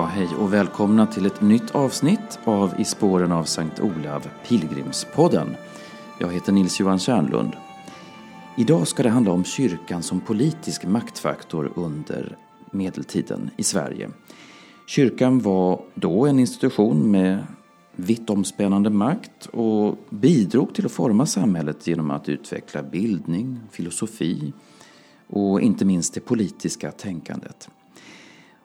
Ja, hej och välkomna till ett nytt avsnitt av I spåren av Sankt Olav, Pilgrimspodden. Jag heter Nils-Johan Kärnlund. Idag ska det handla om kyrkan som politisk maktfaktor under medeltiden i Sverige. Kyrkan var då en institution med vitt omspännande makt och bidrog till att forma samhället genom att utveckla bildning, filosofi och inte minst det politiska tänkandet.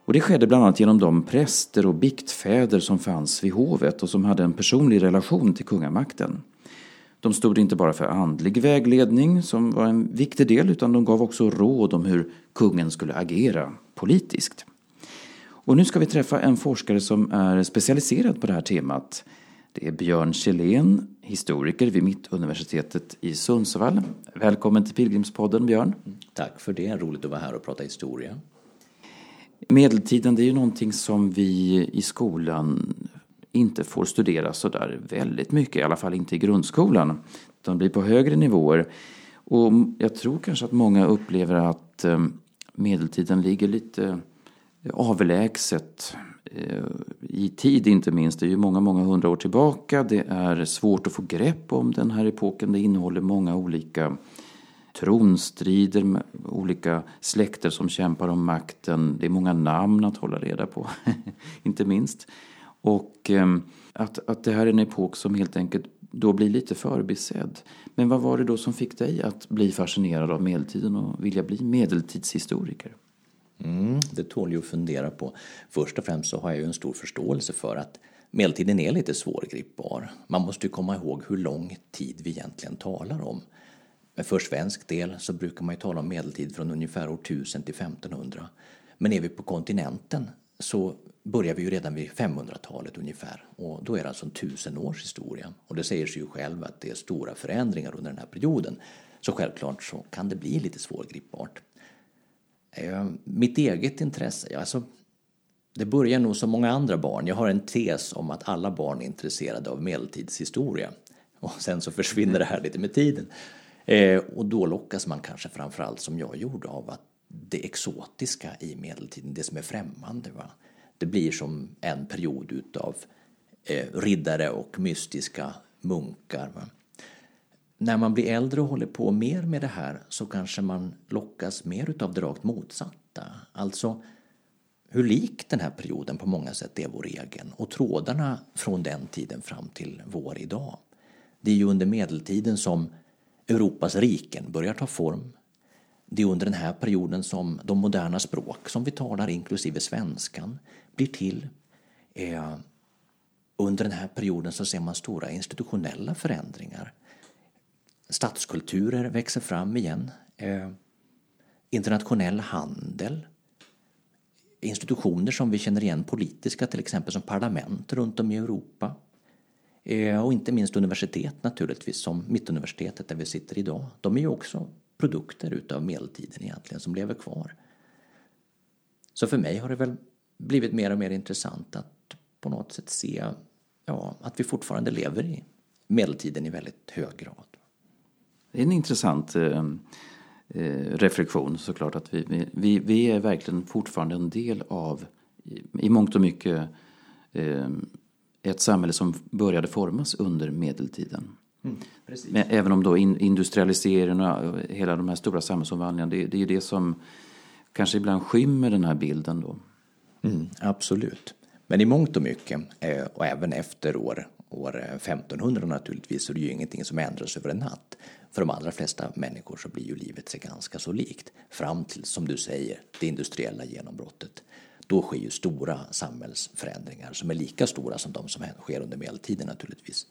Och det skedde bland annat genom de präster och biktfäder som fanns vid hovet och som hade en personlig relation till kungamakten. De stod inte bara för andlig vägledning, som var en viktig del, utan de gav också råd om hur kungen skulle agera politiskt. Och nu ska vi träffa en forskare som är specialiserad på det här temat. Det är Björn Kjellén, historiker vid Mittuniversitetet i Sundsvall. Välkommen till Pilgrimspodden Björn. Tack för det, roligt att vara här och prata historia. Medeltiden det är ju någonting som vi i skolan inte får studera så där väldigt mycket, i alla fall inte i grundskolan. De blir på högre nivåer. Och jag tror kanske att många upplever att eh, medeltiden ligger lite eh, avlägset eh, i tid inte minst. Det är ju många, många hundra år tillbaka. Det är svårt att få grepp om den här epoken. Det innehåller många olika tronstrider med olika släkter som kämpar om makten. Det är många namn att hålla reda på, inte minst. Och ehm, att, att det här är en epok som helt enkelt då blir lite förbisedd. Men vad var det då som fick dig att bli fascinerad av medeltiden och vilja bli medeltidshistoriker? Mm, det tål ju att fundera på. Först och främst så har jag ju en stor förståelse för att medeltiden är lite svårgripbar. Man måste ju komma ihåg hur lång tid vi egentligen talar om. Men för svensk del så brukar man ju tala om medeltid från ungefär år 1000 till 1500. Men är vi på kontinenten så börjar vi ju redan vid 500-talet ungefär och då är det alltså en tusen års historia. Och det säger sig ju själv att det är stora förändringar under den här perioden. Så självklart så kan det bli lite svårgripbart. Ehm, mitt eget intresse, alltså det börjar nog som många andra barn. Jag har en tes om att alla barn är intresserade av medeltidshistoria. Och sen så försvinner det här lite med tiden. Eh, och då lockas man kanske framförallt som jag gjorde av att det exotiska i medeltiden, det som är främmande. Va? Det blir som en period utav eh, riddare och mystiska munkar. Va? När man blir äldre och håller på mer med det här så kanske man lockas mer utav det rakt motsatta. Alltså hur lik den här perioden på många sätt är vår egen och trådarna från den tiden fram till vår idag. Det är ju under medeltiden som Europas riken börjar ta form. Det är under den här perioden som de moderna språk som vi talar, inklusive svenskan, blir till. Eh, under den här perioden så ser man stora institutionella förändringar. Statskulturer växer fram igen. Eh, internationell handel. Institutioner som vi känner igen politiska, till exempel som parlament runt om i Europa. Eh, och inte minst universitet naturligtvis, som Mittuniversitetet där vi sitter idag. De är ju också produkter utav medeltiden egentligen som lever kvar. Så för mig har det väl blivit mer och mer intressant att på något sätt se ja, att vi fortfarande lever i medeltiden i väldigt hög grad. Det är en intressant eh, eh reflektion såklart att vi, vi, vi är verkligen fortfarande en del av i, i mångt och mycket eh, ett samhälle som började formas under medeltiden. Mm, Men även om då industrialiseringen och hela de här stora samhällsomvandlingarna, det, det är det som kanske ibland skymmer den här bilden då. Mm, absolut. Men i mångt och mycket, eh, och även efter år, år 1500 naturligtvis, så är det ju ingenting som ändras över en natt. För de allra flesta människor så blir ju livet sig ganska så likt. Fram till, som du säger, det industriella genombrottet då sker ju stora samhällsförändringar som är lika stora som de som sker under medeltiden naturligtvis.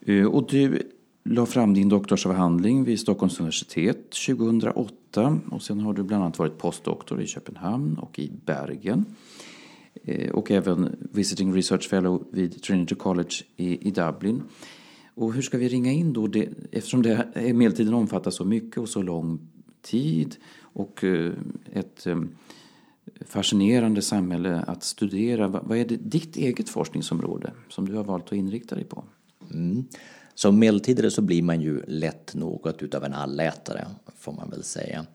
Eh, och du la fram din doktorsavhandling vid Stockholms universitet 2008 och sen har du bland annat varit postdoktor i Köpenhamn och i Bergen eh, och även visiting research fellow vid Trinity College i, i Dublin. Och hur ska vi ringa in då, det, eftersom det, medeltiden omfattar så mycket och så lång tid och eh, ett fascinerande samhälle att studera. Vad är det, ditt eget forskningsområde som du har valt att inrikta dig på? Mm. Som medeltidare så blir man ju lätt något utav en allätare, får man väl säga.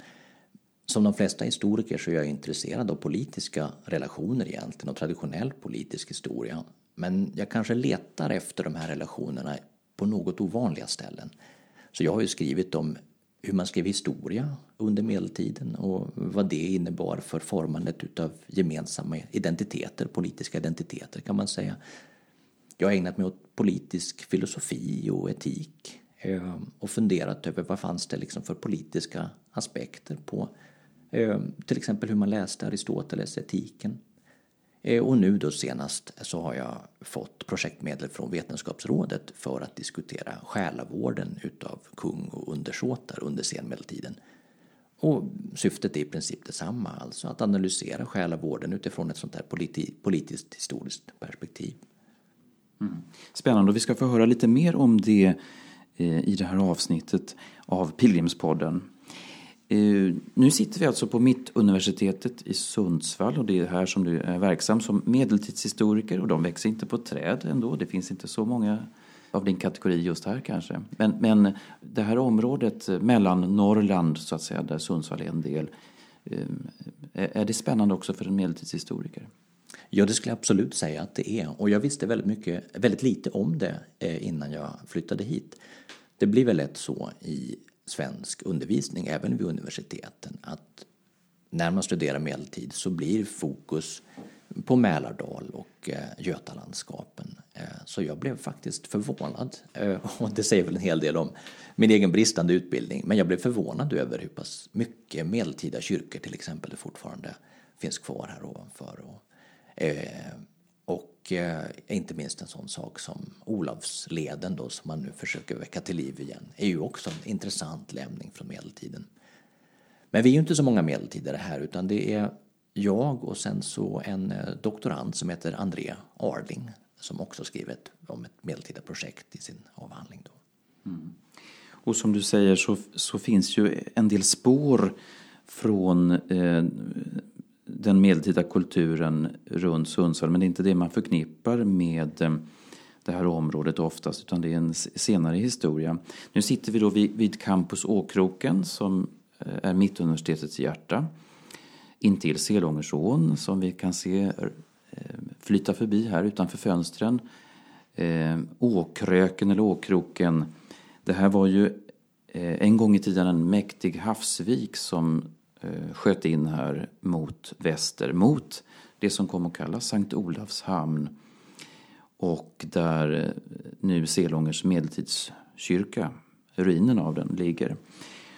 som de flesta historiker så är jag intresserad av politiska relationer egentligen och traditionell politisk historia. Men jag kanske letar efter de här relationerna på något ovanliga ställen. Så jag har ju skrivit om hur man skrev historia under medeltiden och vad det innebar för formandet utav gemensamma identiteter, politiska identiteter kan man säga. Jag har ägnat mig åt politisk filosofi och etik ehm, och funderat över vad fanns det liksom för politiska aspekter på ehm, till exempel hur man läste Aristoteles, etiken. Eh, och nu då senast så har jag fått projektmedel från Vetenskapsrådet för att diskutera själavården utav kung och undersåtar under senmedeltiden. Och syftet är i princip detsamma, alltså att analysera själavården utifrån ett sånt här politi politiskt historiskt perspektiv. Mm. Spännande, och vi ska få höra lite mer om det eh, i det här avsnittet av Pilgrimspodden. Eh, nu sitter vi alltså på Mittuniversitetet i Sundsvall och det är här som du är verksam som medeltidshistoriker och de växer inte på träd ändå. Det finns inte så många av din kategori just här kanske. Men, men det här området eh, mellan Norrland så att säga, där Sundsvall är en del, eh, är det spännande också för en medeltidshistoriker? Ja, det skulle jag absolut säga att det är. Och jag visste väldigt, mycket, väldigt lite om det innan jag flyttade hit. Det blir väl lätt så i svensk undervisning, även vid universiteten, att när man studerar medeltid så blir fokus på Mälardal och eh, Götalandskapen. Eh, så jag blev faktiskt förvånad, eh, och det säger väl en hel del om min egen bristande utbildning, men jag blev förvånad över hur pass mycket medeltida kyrkor till exempel det fortfarande finns kvar här ovanför. Och, och eh, inte minst en sån sak som Olavsleden då som man nu försöker väcka till liv igen är ju också en intressant lämning från medeltiden. Men vi är ju inte så många medeltidare här utan det är jag och sen så en eh, doktorand som heter André Arling som också skrivit om ett medeltida projekt i sin avhandling. Då. Mm. Och som du säger så, så finns ju en del spår från eh, den medeltida kulturen runt Sundsvall. Men det är inte det man förknippar med eh, det här området oftast utan det är en senare historia. Nu sitter vi då vid, vid Campus Åkroken som eh, är Mittuniversitetets hjärta. Intill Selångersån som vi kan se eh, flyta förbi här utanför fönstren. Åkröken eller Åkroken. Det här var ju en gång i tiden en mäktig havsvik som Eh, sköt in här mot väster, mot det som kom att kallas Sankt Olavs hamn och där eh, nu Selångers medeltidskyrka, ruinen av den, ligger.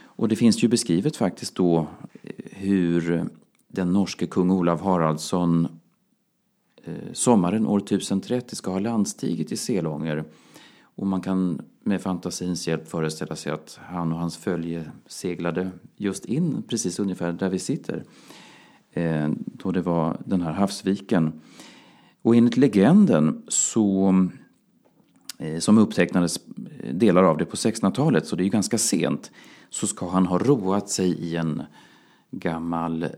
Och det finns ju beskrivet faktiskt då eh, hur den norske kung Olav Haraldsson eh, sommaren år 1030 ska ha landstigit i Selånger och man kan med fantasins hjälp föreställa sig att han och hans följe seglade just in precis ungefär där vi sitter. Eh, då det var den här havsviken. Och enligt legenden så eh, som upptecknades eh, delar av det på 1600-talet, så det är ju ganska sent, så ska han ha roat sig i en gammal eh,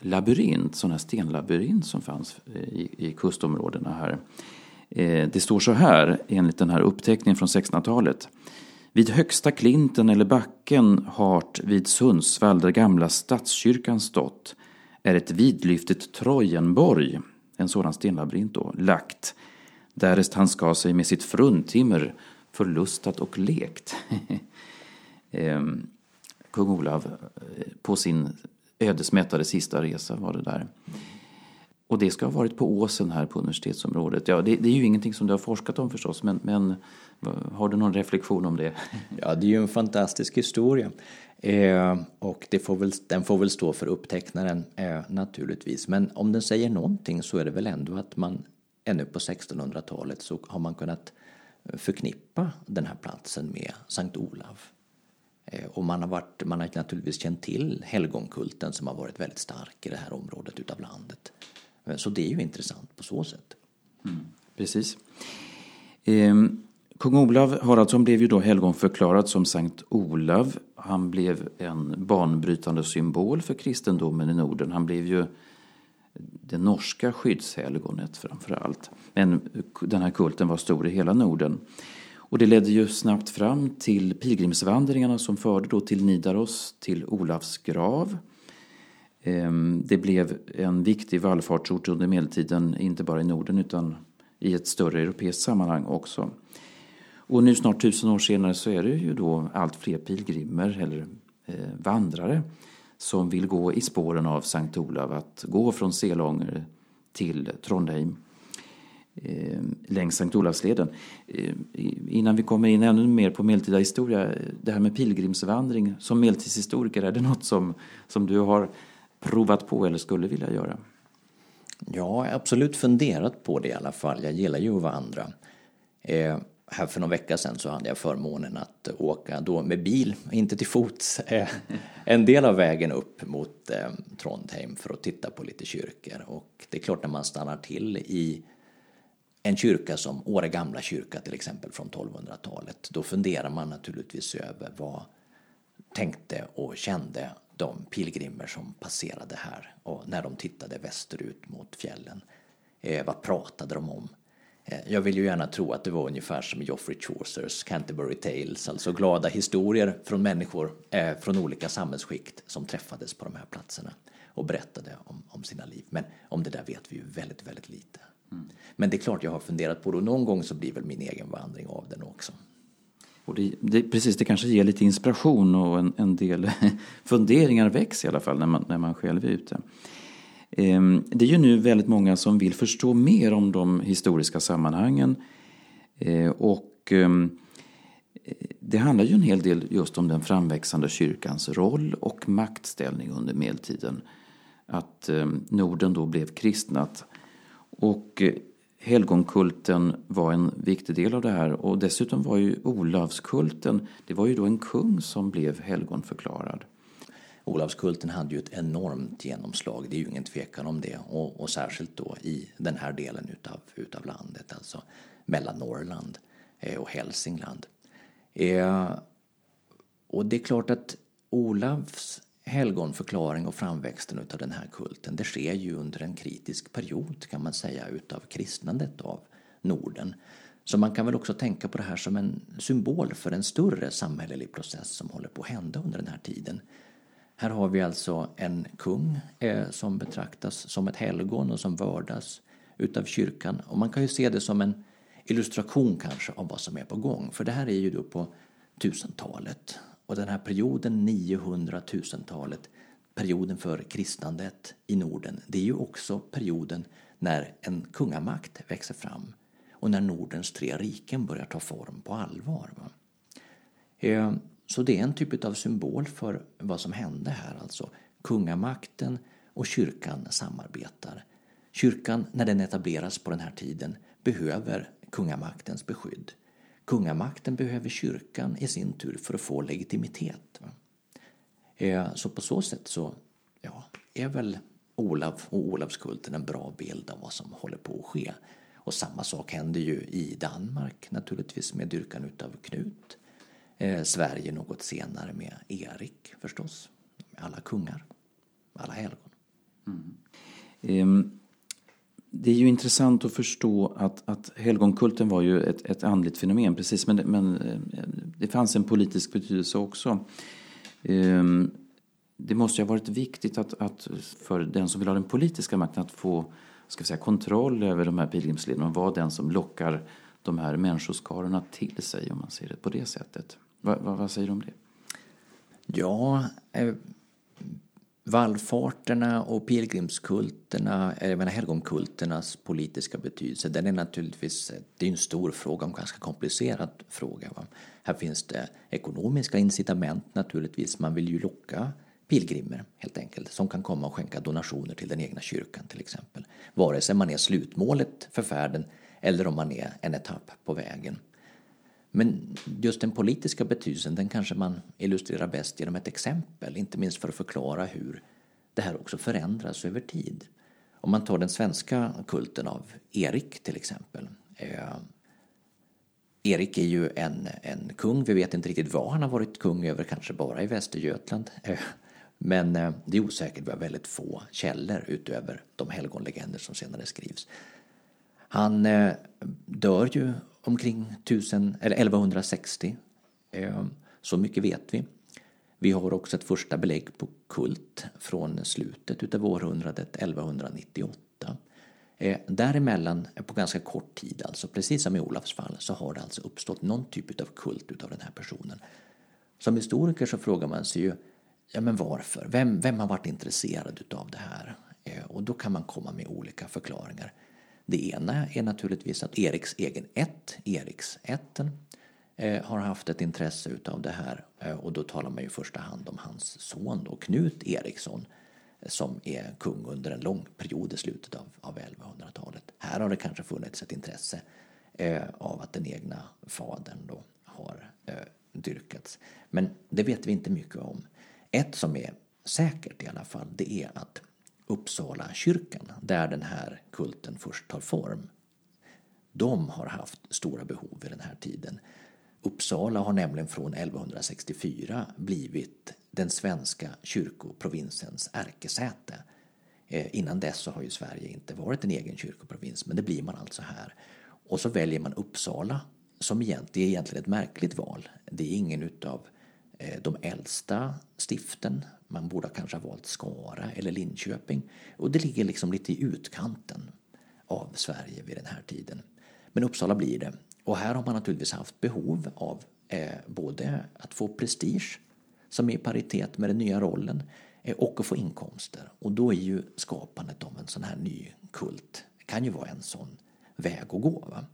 labyrint, sån här stenlabyrint som fanns i, i kustområdena här. Eh, det står så här enligt den här uppteckningen från 1600-talet. Vid högsta klinten eller backen hart vid Sundsvall där gamla stadskyrkan stått är ett vidlyftigt Trojenborg, en sådan stenlabyrint då, lagt därest han ska sig med sitt fruntimmer förlustat och lekt. Ehm, kung Olav eh, på sin ödesmättade sista resa var det där. Och det ska ha varit på åsen här på universitetsområdet. Ja, det, det, är ju ingenting som du har forskat om förstås, men, men har du någon reflektion om det? Ja, det är ju en fantastisk historia. Eh, och det får väl, den får väl stå för upptecknaren eh, naturligtvis. Men om den säger någonting så är det väl ändå att man ännu på 1600-talet så har man kunnat förknippa den här platsen med Sankt Olav. Eh, och man har, varit, man har naturligtvis känt till helgonkulten som har varit väldigt stark i det här området utav landet. Eh, så det är ju intressant på så sätt. Mm, precis. Ehm, Kung Olav Haraldsson blev ju då helgonförklarad som Sankt Olav. Han blev en banbrytande symbol för kristendomen i Norden. Han blev ju det norska skyddshelgonet framför allt. Men den här kulten var stor i hela Norden. Och det ledde ju snabbt fram till pilgrimsvandringarna som förde då till Nidaros, till Olavs grav Ehm, det blev en viktig vallfartsort under medeltiden, inte bara i Norden utan i ett större europeiskt sammanhang också. Och nu snart tusen år senare så är det ju då allt fler pilgrimer eller eh, vandrare som vill gå i spåren av Sankt Olav, att gå från Selånger till Trondheim eh, längs Sankt Olavsleden. Eh, innan vi kommer in ännu mer på medeltida historia, eh, det här med pilgrimsvandring som medeltidshistoriker, är det något som, som du har provat på eller skulle vilja göra? Ja, jag har absolut funderat på det i alla fall. Jag gillar ju att vandra. Eh, här för någon vecka sedan så hade jag förmånen att åka då med bil, inte till fots, eh, en del av vägen upp mot eh, Trondheim för att titta på lite kyrkor. Och det är klart när man stannar till i en kyrka som Åre gamla kyrka till exempel från 1200-talet, då funderar man naturligtvis över vad tänkte och kände de pilgrimer som passerade här och när de tittade västerut mot fjällen. Eh, vad pratade de om? Eh, jag vill ju gärna tro att det var ungefär som Geoffrey Chaucers Canterbury Tales, alltså glada historier från människor eh, från olika samhällsskikt som träffades på de här platserna och berättade om, om sina liv. Men om det där vet vi ju väldigt, väldigt lite. Mm. Men det är klart jag har funderat på det och någon gång så blir väl min egen vandring av den också. Och det, det, precis, det kanske ger lite inspiration och en, en del funderingar väcks i alla fall när man, när man själv är ute. Ehm, det är ju nu väldigt många som vill förstå mer om de historiska sammanhangen. Ehm, och ehm, det handlar ju en hel del just om den framväxande kyrkans roll och maktställning under medeltiden. Att ehm, Norden då blev kristnat. Och helgonkulten var en viktig del av det här och dessutom var ju Olavskulten, det var ju då en kung som blev helgonförklarad. Olavskulten hade ju ett enormt genomslag, det är ju ingen tvekan om det. Och, och särskilt då i den här delen utav, utav landet, alltså mellan Norrland eh, och Hälsingland. Eh, och det är klart att Olavs helgonförklaring och framväxten av den här kulten, det sker ju under en kritisk period kan man säga utav kristnandet av Norden. Så man kan väl också tänka på det här som en symbol för en större samhällelig process som håller på att hända under den här tiden. Här har vi alltså en kung eh, som betraktas som ett helgon och som vördas utav kyrkan. Och man kan ju se det som en illustration kanske av vad som är på gång. För det här är ju då på 1000-talet. Och den här perioden, 900 1000-talet, perioden för kristnandet i Norden, det är ju också perioden när en kungamakt växer fram och när Nordens tre riken börjar ta form på allvar. Eh, så det är en typ av symbol för vad som hände här alltså. Kungamakten och kyrkan samarbetar. Kyrkan, när den etableras på den här tiden, behöver kungamaktens beskydd. Kungamakten behöver kyrkan i sin tur för att få legitimitet. Eh, så på så sätt så ja, är väl Olav och Olavskulten en bra bild av vad som håller på att ske. Och samma sak händer ju i Danmark naturligtvis med dyrkan utav Knut. Eh, Sverige något senare med Erik förstås. Alla kungar, alla helgon. Mm. Um, det är ju intressant att förstå att, att helgonkulten var ju ett, ett andligt fenomen, precis, men, men eh, det fanns en politisk betydelse också. Um, det måste ju ha varit viktigt att, att, för den som vill ha den politiska makten att få ska säga, kontroll över de här pilgrimslederna och vara den som lockar de här människoskarorna till sig, om man ser det på det sättet. Va, va, vad säger du om det? Ja, eh, vallfarterna och pilgrimskulterna, även helgonkulternas politiska betydelse, den är naturligtvis det är en stor fråga, en ganska komplicerad fråga. Va? Här finns det ekonomiska incitament naturligtvis, man vill ju locka pilgrimer helt enkelt som kan komma och skänka donationer till den egna kyrkan till exempel. Vare sig man är slutmålet för färden eller om man är en etapp på vägen. Men just den politiska betydelsen den kanske man illustrerar bäst genom ett exempel, inte minst för att förklara hur det här också förändras över tid. Om man tar den svenska kulten av Erik till exempel. Eh, Erik är ju en, en kung, vi vet inte riktigt vad han har varit kung över, kanske bara i Västergötland. Eh, men eh, det är osäkert, vi har väldigt få källor utöver de helgonlegender som senare skrivs. Han eh, dör ju omkring 1000, eller 1160. Ehm, så mycket vet vi. Vi har också ett första belägg på kult från slutet utav århundradet 1198. Ehm, däremellan, på ganska kort tid, alltså precis som i Olafs fall, så har det alltså uppstått någon typ av kult utav den här personen. Som historiker så frågar man sig ju, ja men varför? Vem, vem har varit intresserad utav det här? Ehm, och då kan man komma med olika förklaringar. Det ena är naturligtvis att Eriks egen ett, Eriksätten, eh, har haft ett intresse utav det här eh, och då talar man i första hand om hans son då, Knut Eriksson eh, som är kung under en lång period i slutet av, av 1100-talet. Här har det kanske funnits ett intresse eh, av att den egna fadern då har eh, dyrkats. Men det vet vi inte mycket om. Ett som är säkert i alla fall, det är att Uppsala kyrkan, där den här kulten först tar form, de har haft stora behov i den här tiden. Uppsala har nämligen från 1164 blivit den svenska kyrkoprovinsens ärkesäte. Eh, innan dess så har ju Sverige inte varit en egen kyrkoprovins, men det blir man alltså här. Och så väljer man Uppsala som egentligen, är egentligen ett märkligt val. Det är ingen utav Eh, de äldsta stiften. Man borde kanske ha valt Skara eller Linköping. Och det ligger liksom lite i utkanten av Sverige vid den här tiden. Men Uppsala blir det. Och här har man naturligtvis haft behov av eh, både att få prestige som är i paritet med den nya rollen eh, och att få inkomster. Och då är ju skapandet av en sån här ny kult kan ju vara en sån väg att gå. Va?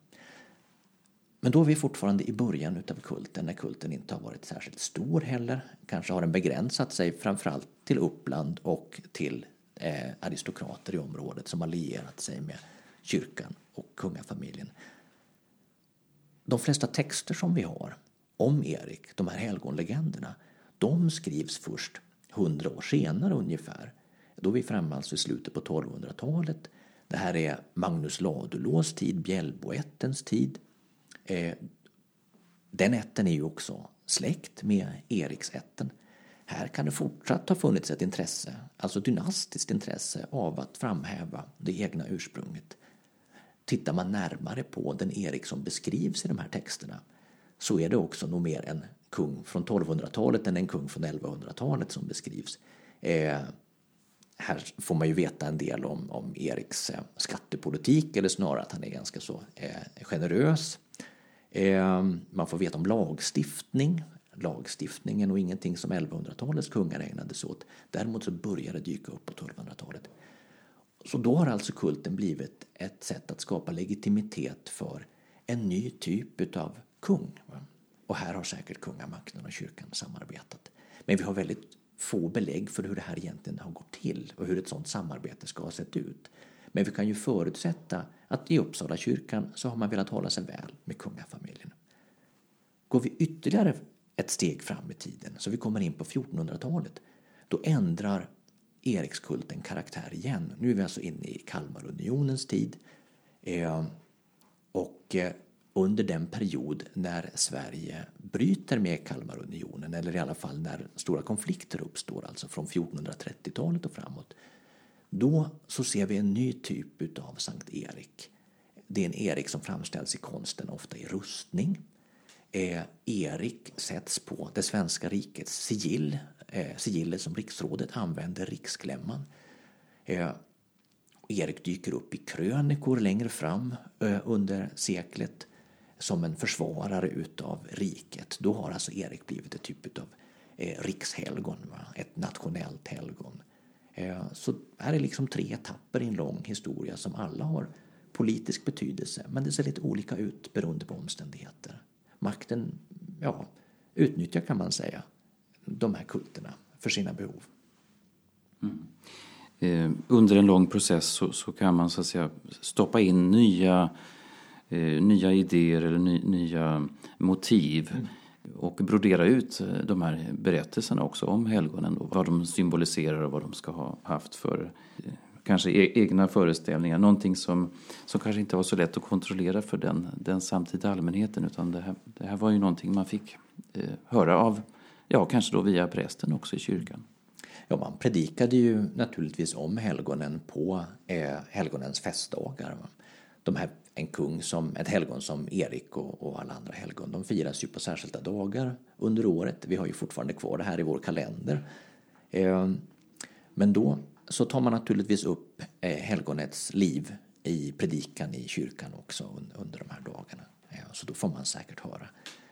Men då är vi fortfarande i början utav kulten när kulten inte har varit särskilt stor heller. Kanske har den begränsat sig framförallt till Uppland och till eh, aristokrater i området som har lierat sig med kyrkan och kungafamiljen. De flesta texter som vi har om Erik, de här helgonlegenderna, de skrivs först hundra år senare ungefär. Då är vi framme alltså i slutet på 1200-talet. Det här är Magnus Ladulås tid, Bjällboättens tid. Eh, den ätten är ju också släkt med Eriksätten. Här kan det fortsatt ha funnits ett intresse, alltså dynastiskt intresse av att framhäva det egna ursprunget. Tittar man närmare på den Erik som beskrivs i de här texterna så är det också nog mer en kung från 1200-talet än en kung från 1100-talet som beskrivs. Eh, här får man ju veta en del om, om Eriks eh, skattepolitik eller snarare att han är ganska så eh, generös. Ehm, man får veta om lagstiftning. Lagstiftningen och ingenting som 1100-talets kungar ägnade sig åt. Däremot så började det dyka upp på 1200-talet. Så då har alltså kulten blivit ett sätt att skapa legitimitet för en ny typ av kung. Och här har säkert kungamakten och kyrkan samarbetat. Men vi har väldigt få belägg för hur det här egentligen har gått till och hur ett sådant samarbete ska ha sett ut. Men vi kan ju förutsätta att i Uppsala kyrkan så har man velat hålla sig väl med kungafamiljen. Går vi ytterligare ett steg fram i tiden, så vi kommer in på 1400-talet, då ändrar Erikskulten karaktär igen. Nu är vi alltså inne i Kalmarunionens tid. Eh, och eh, under den period när Sverige bryter med Kalmarunionen eller i alla fall när stora konflikter uppstår, alltså från 1430-talet och framåt. Då så ser vi en ny typ av Sankt Erik. Det är en Erik som framställs i konsten, ofta i rustning. Eh, Erik sätts på det svenska rikets sigill, eh, sigillet som riksrådet använder, riksklämman. Eh, Erik dyker upp i krönikor längre fram eh, under seklet som en försvarare utav riket. Då har alltså Erik blivit ett typ av eh, rikshelgon, va? ett nationellt helgon. Eh, så här är liksom tre etapper i en lång historia som alla har politisk betydelse men det ser lite olika ut beroende på omständigheter. Makten ja, utnyttjar kan man säga de här kulterna för sina behov. Mm. Eh, under en lång process så, så, kan man så att säga stoppa in nya eh, nya idéer eller ny, nya motiv. Mm. Och brodera ut eh, de här berättelserna också om helgonen. Då, vad de symboliserar och vad de ska ha haft för eh, kanske e-, egna föreställningar. Någonting som, som kanske inte var så lätt att kontrollera för den, den samtida allmänheten. Utan det här, det här var ju någonting man fick eh, höra av, ja kanske då via prästen också i kyrkan. Ja, man predikade ju naturligtvis om helgonen på eh, helgonens festdagar. De här en kung som, ett helgon som Erik och, och, alla andra helgon. De firas ju på särskilda dagar under året. Vi har ju fortfarande kvar det här i vår kalender. Eh, men då så tar man naturligtvis upp eh, helgonets liv i predikan i kyrkan också under de här dagarna. Eh, så då får man säkert höra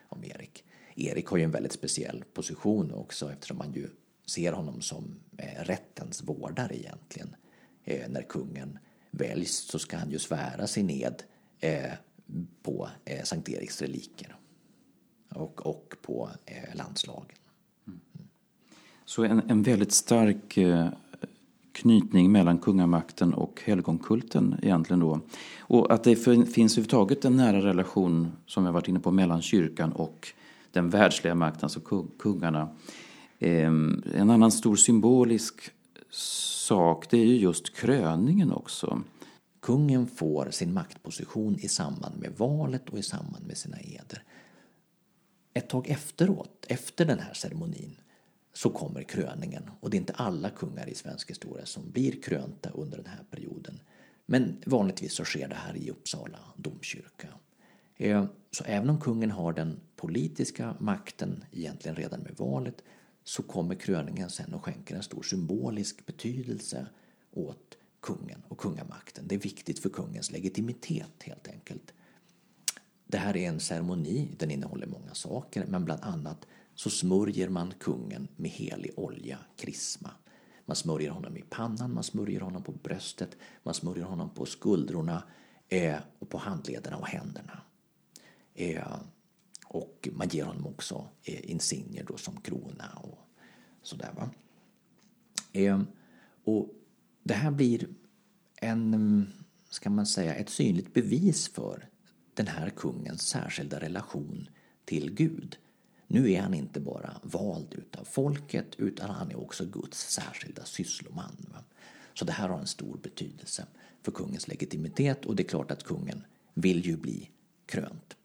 om Erik. Erik har ju en väldigt speciell position också eftersom man ju ser honom som eh, rättens vårdare egentligen. Eh, när kungen väljs så ska han ju svära sin ed Eh, på eh, Sankt Eriks reliker och, och på eh, landslagen. Mm. Så en, en väldigt stark eh, knytning mellan kungamakten och helgonkulten egentligen då. Och att det finns överhuvudtaget en nära relation, som jag varit inne på, mellan kyrkan och den världsliga makten, alltså kungarna. Ehm, en annan stor symbolisk sak, det är ju just kröningen också. Kungen får sin maktposition i samband med valet och i samband med sina eder. Ett tag efteråt, efter den här ceremonin, så kommer kröningen. Och det är inte alla kungar i svensk historia som blir krönta under den här perioden. Men vanligtvis så sker det här i Uppsala domkyrka. Eh, så även om kungen har den politiska makten egentligen redan med valet så kommer kröningen sen och skänker en stor symbolisk betydelse åt kungen och kungamakten. Det är viktigt för kungens legitimitet helt enkelt. Det här är en ceremoni, den innehåller många saker, men bland annat så smörjer man kungen med helig olja, krisma. Man smörjer honom i pannan, man smörjer honom på bröstet, man smörjer honom på skuldrorna eh, och på handlederna och händerna. Eh, och man ger honom också eh, insignier då som krona och sådär. Va? Eh, och det här blir en, ska man säga, ett synligt bevis för den här kungens särskilda relation till Gud. Nu är han inte bara vald utav folket utan han är också Guds särskilda syssloman. Så det här har en stor betydelse för kungens legitimitet och det är klart att kungen vill ju bli krönt.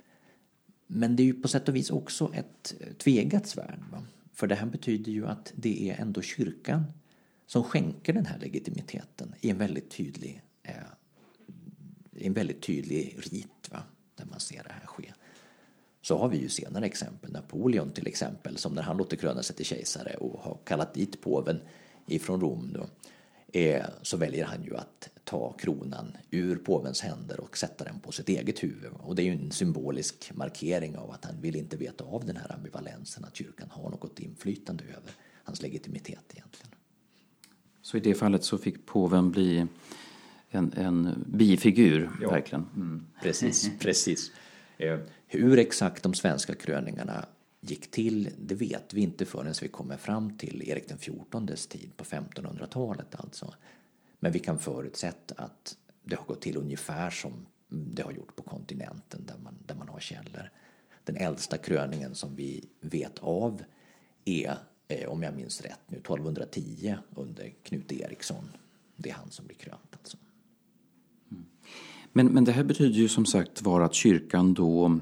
Men det är ju på sätt och vis också ett tvegat svärd. Va? För det här betyder ju att det är ändå kyrkan som skänker den här legitimiteten i en väldigt tydlig, eh, en väldigt tydlig rit va? där man ser det här ske. Så har vi ju senare exempel, Napoleon till exempel, som när han låter kröna sig till kejsare och har kallat dit påven ifrån Rom då, eh, så väljer han ju att ta kronan ur påvens händer och sätta den på sitt eget huvud. Och det är ju en symbolisk markering av att han vill inte veta av den här ambivalensen, att kyrkan har något inflytande över hans legitimitet egentligen. Så i det fallet så fick påven bli en, en bifigur, ja. verkligen? Mm. Precis, precis. Eh, hur exakt de svenska kröningarna gick till, det vet vi inte förrän vi kommer fram till Erik XIVs tid på 1500-talet alltså. Men vi kan förutsätta att det har gått till ungefär som det har gjort på kontinenten där man, där man har källor. Den äldsta kröningen som vi vet av är, eh, om jag minns rätt nu, 1210 under Knut Eriksson. Det är han som blir krönt alltså. Mm. Men, men det här betyder ju som sagt var att kyrkan då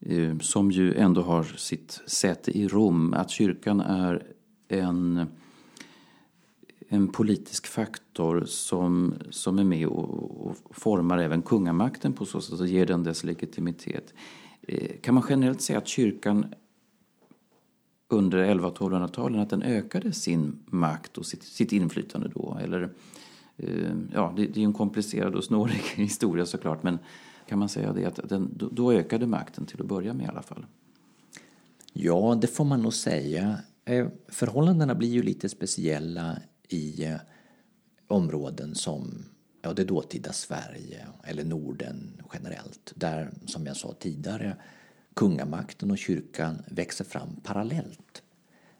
eh, som ju ändå har sitt säte i Rom, att kyrkan är en en politisk faktor som, som är med och, och formar även kungamakten på så sätt och ger den dess legitimitet. Eh, kan man generellt säga att kyrkan under 1100 1200-talen att den ökade sin makt och sitt, sitt inflytande då? Eller, eh, ja, det, det är en komplicerad och snårig historia såklart men kan man säga det att den, då, då ökade makten till att börja med i alla fall? Ja, det får man nog säga. Eh, förhållandena blir ju lite speciella i eh, områden som ja, det dåtida Sverige eller Norden generellt. Där, som jag sa tidigare, kungamakten och kyrkan växer fram parallellt.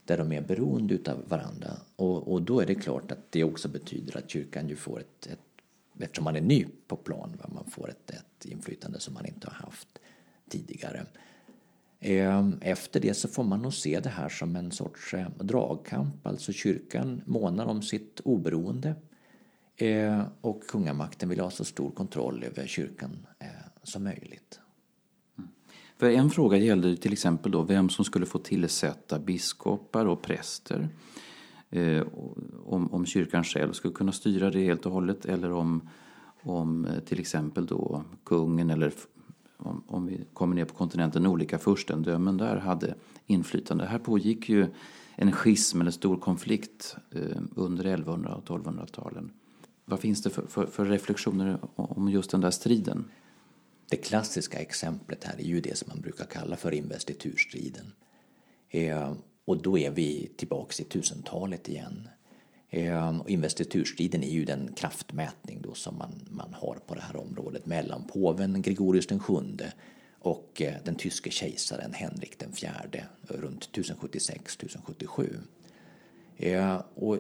Där de är beroende av varandra. Och, och då är det klart att det också betyder att kyrkan ju får ett, ett eftersom man är ny på plan, va, man får ett, ett inflytande som man inte har haft tidigare. Ehm, efter det så får man nog se det här som en sorts eh, dragkamp, alltså kyrkan månar om sitt oberoende eh, och kungamakten vill ha så stor kontroll över kyrkan eh, som möjligt. För en fråga gällde till exempel då vem som skulle få tillsätta biskopar och präster. Eh, om, om kyrkan själv skulle kunna styra det helt och hållet eller om, om eh, till exempel då kungen eller om, om vi kommer ner på kontinenten, olika furstendömen där hade inflytande. Här pågick ju en schism eller stor konflikt eh, under 1100 och 1200-talen. Vad finns det för, för, för, reflektioner om just den där striden? Det klassiska exemplet här är ju det som man brukar kalla för investiturstriden. Eh, och då är vi tillbaks i tusentalet igen. Eh, investiturstriden är ju den kraftmätning då som man, man har på det här området mellan påven Gregorius den sjunde och eh, den tyske kejsaren Henrik den fjärde runt 1076-1077. Eh, och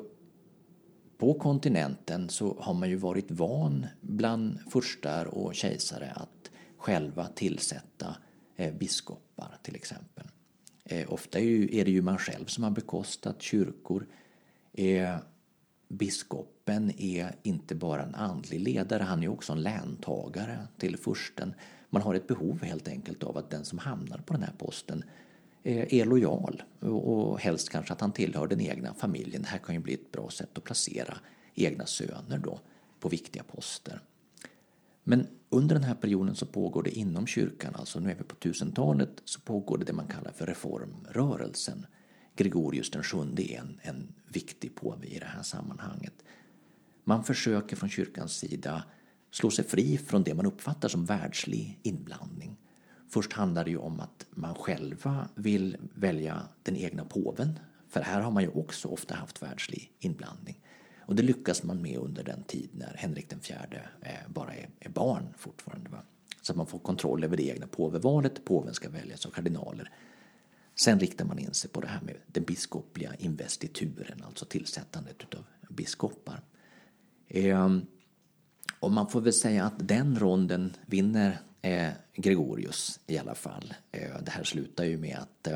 på kontinenten så har man ju varit van bland furstar och kejsare att själva tillsätta eh, biskopar till exempel. Eh, ofta är det ju man själv som har bekostat kyrkor. Eh, biskopen är inte bara en andlig ledare, han är också en läntagare till fursten man har ett behov helt enkelt av att den som hamnar på den här posten är lojal och helst kanske att han tillhör den egna familjen. Det här kan ju bli ett bra sätt att placera egna söner då på viktiga poster. Men under den här perioden så pågår det inom kyrkan, alltså nu är vi på 1000-talet, så pågår det det man kallar för reformrörelsen. Gregorius den sjunde är en, en viktig påve i det här sammanhanget. Man försöker från kyrkans sida slå sig fri från det man uppfattar som världslig inblandning. Först handlar det ju om att man själva vill välja den egna påven, för här har man ju också ofta haft världslig inblandning. Och det lyckas man med under den tid när Henrik den fjärde eh, bara är, barn fortfarande. Va? Så att man får kontroll över det egna påvevalet, påven ska väljas av kardinaler. Sen riktar man in sig på det här med den biskopliga investituren, alltså tillsättandet av biskopar. Ehm, och man får väl säga att den ronden vinner eh, Gregorius i alla fall. Eh, det här slutar ju med att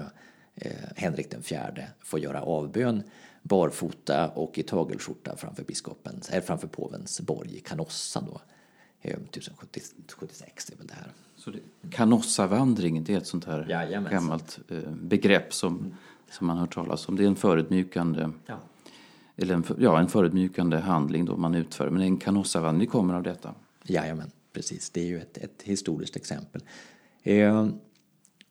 Henrik den fjärde får göra avbön barfota och i tagelskjorta framför, biskopens, äh, framför påvens borg i Canossa då. 1076 är väl det här. Så det, Canossavandring, det är ett sånt här Jajamensan. gammalt eh, begrepp som, mm. som man hört talas om. Det är en förutmjukande ja eller en, ja, en förödmjukande handling då man utför. Men en canossavandring kommer av detta. Jajamän, precis. Det är ju ett, ett historiskt exempel. Eh,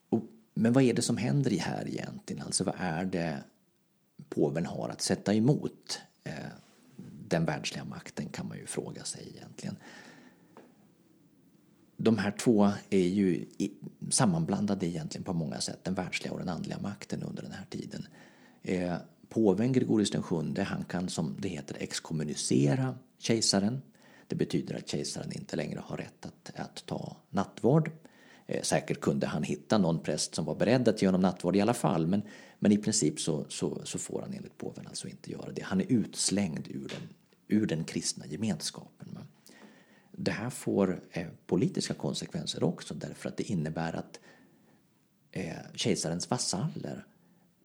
och, men vad är det som händer i här egentligen? Alltså vad är det påven har att sätta emot eh, den världsliga makten kan man ju fråga sig egentligen. De här två är ju sammanblandade egentligen på många sätt, den världsliga och den andliga makten under den här tiden. Eh, påven Gregorius VII han kan som det heter exkommunicera kejsaren. Det betyder att kejsaren inte längre har rätt att, att ta nattvard. Eh, säkert kunde han hitta någon präst som var beredd att ge honom nattvard i alla fall men, men i princip så, så, så får han enligt påven alltså inte göra det. Han är utslängd ur den, ur den kristna gemenskapen. Det här får eh, politiska konsekvenser också därför att det innebär att eh, kejsarens vasaller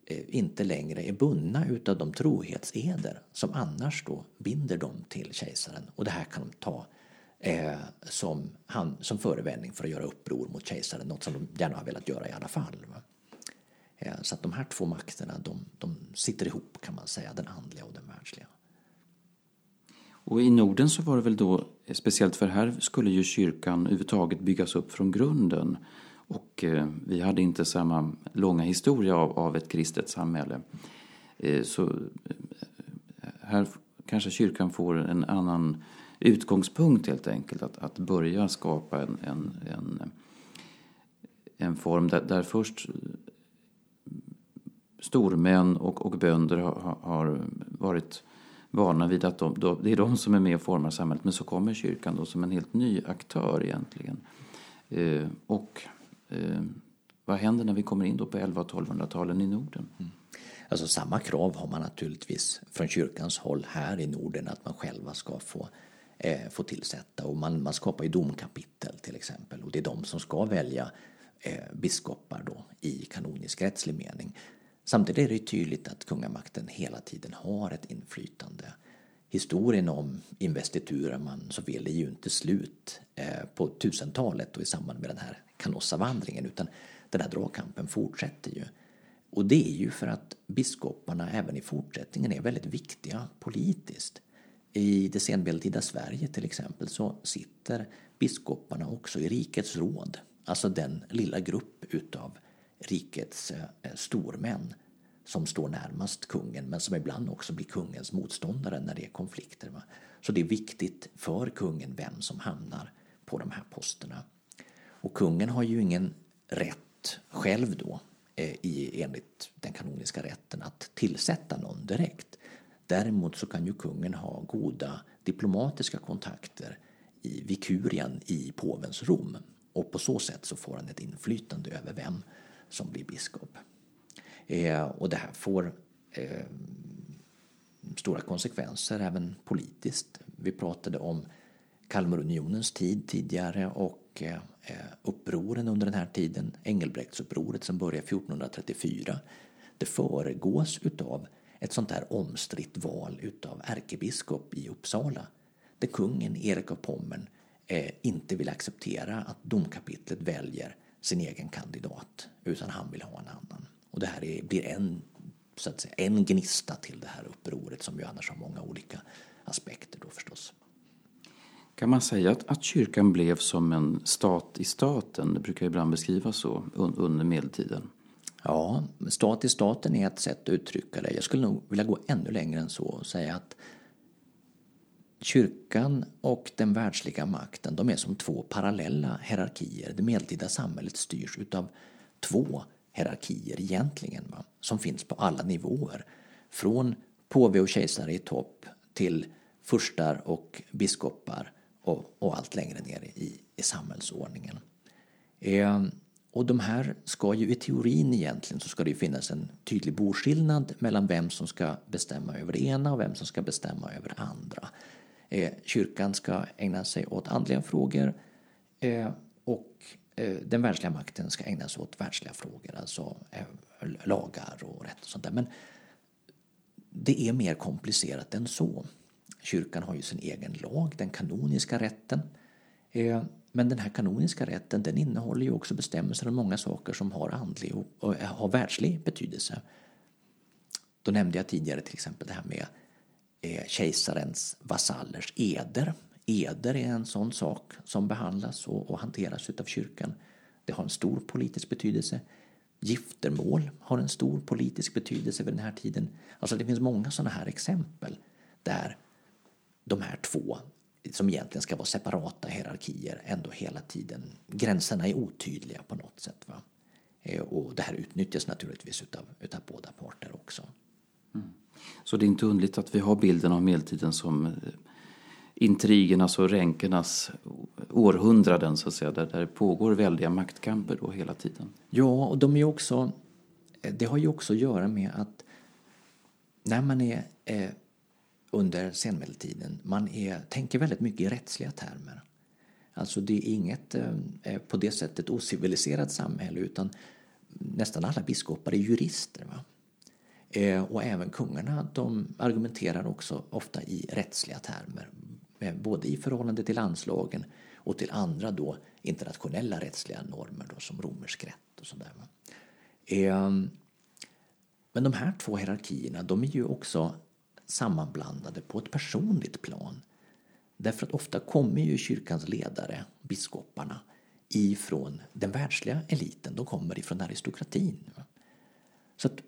Eh, inte längre är bundna utav de trohetseder som annars då binder dem till kejsaren. Och det här kan de ta eh, som, han, som förevändning för att göra uppror mot kejsaren, något som de gärna har velat göra i alla fall. Eh, Eh, så att de här två makterna de, de sitter ihop kan man säga, den andliga och den världsliga. Och i Norden så var det väl då, speciellt för här skulle ju kyrkan överhuvudtaget byggas upp från grunden. Och eh, vi hade inte samma långa historia av, av ett kristet samhälle. Eh, så eh, här kanske kyrkan får en annan utgångspunkt helt enkelt. Att, att börja skapa en, en, en, en form där, där först stormän och, och bönder har, har varit vana vid att de, det är de som är med och formar samhället. Men så kommer kyrkan då som en helt ny aktör egentligen. Eh, och Eh, vad händer när vi kommer in då på 1100 och 1200-talen i Norden? Mm. Alltså samma krav har man naturligtvis från kyrkans håll här i Norden att man själva ska få, eh, få tillsätta. Och man, man skapar ju domkapitel till exempel och det är de som ska välja eh, biskopar då i kanonisk rättslig mening. Samtidigt är det tydligt att kungamakten hela tiden har ett inflytande. Historien om investiturer man så vill är ju inte slut på på tusentalet och i samband med den här Canossavandringen utan den här dragkampen fortsätter ju. Och det är ju för att biskoparna även i fortsättningen är väldigt viktiga politiskt. i det senmedeltida Sverige till exempel så sitter biskoparna också i rikets råd. Alltså den lilla grupp utav rikets eh, stormän som står närmast kungen men som ibland också blir kungens motståndare när det är konflikter. Va? Så det är viktigt för kungen vem som hamnar på de här posterna. Och kungen har ju ingen rätt själv då eh, i, enligt den kanoniska rätten att tillsätta någon direkt. Däremot så kan ju kungen ha goda diplomatiska kontakter i vikurian i påvens Rom och på så sätt så får han ett inflytande över vem som blir biskop. Eh, och det här får eh, stora konsekvenser även politiskt. Vi pratade om Kalmarunionens tid tidigare och eh, eh, upproren under den här tiden, Engelbrektsupproret som börjar 1434. Det föregås utav ett sånt här omstritt val utav ärkebiskop i Uppsala där kungen Erik av Pommern eh, inte vill acceptera att domkapitlet väljer sin egen kandidat utan han vill ha en annan. Och det här är, blir en, så att säga, en gnista till det här upproret som ju annars har många olika aspekter då förstås. Kan man säga att, att kyrkan blev som en stat i staten? Det brukar ibland beskrivas så under medeltiden. Ja, stat i staten är ett sätt att uttrycka det. Jag skulle nog vilja gå ännu längre än så och säga att kyrkan och den världsliga makten de är som två parallella hierarkier. Det medeltida samhället styrs utav två hierarkier egentligen, va? som finns på alla nivåer. Från påve och kejsare i topp till furstar och biskopar och, och allt längre ner i, i samhällsordningen. Eh, och de här ska ju i teorin egentligen så ska det finnas en tydlig boskillnad mellan vem som ska bestämma över det ena och vem som ska bestämma över det andra. Eh, kyrkan ska ägna sig åt andliga frågor eh, och eh, den världsliga makten ska ägna sig åt världsliga frågor, alltså eh, lagar och rätt och sånt där. Men det är mer komplicerat än så. Kyrkan har ju sin egen lag, den kanoniska rätten. Eh, men den här kanoniska rätten den innehåller ju också bestämmelser om många saker som har andlig och, och har världslig betydelse. Då nämnde jag tidigare till exempel det här med Eh, kejsarens vasallers eder. Eder är en sån sak som behandlas och, och hanteras utav kyrkan. Det har en stor politisk betydelse. Giftermål har en stor politisk betydelse vid den här tiden. Alltså det finns många sådana här exempel där de här två som egentligen ska vara separata hierarkier ändå hela tiden. Gränserna är otydliga på något sätt. Va? Eh, och det här utnyttjas naturligtvis utav, utav båda parter också. Så det är inte underligt att vi har bilden av medeltiden som eh, intrigernas och ränkernas århundraden så att säga, där, det pågår väldiga maktkamper då hela tiden. Ja, och de är också, eh, det har ju också att göra med att när man är eh, under senmedeltiden. Man är, tänker väldigt mycket i rättsliga termer. Alltså det är inget eh, eh, på det sättet ociviliserat samhälle utan nästan alla biskopar är jurister. Va? Eh, och även kungarna de argumenterar också ofta i rättsliga termer. Både i förhållande till landslagen och till andra då internationella rättsliga normer då, som romersk rätt och sådär. Ehm, men de här två hierarkierna de är ju också sammanblandade på ett personligt plan. Därför att ofta kommer ju kyrkans ledare, biskoparna, ifrån den världsliga eliten. De kommer ifrån aristokratin. Så att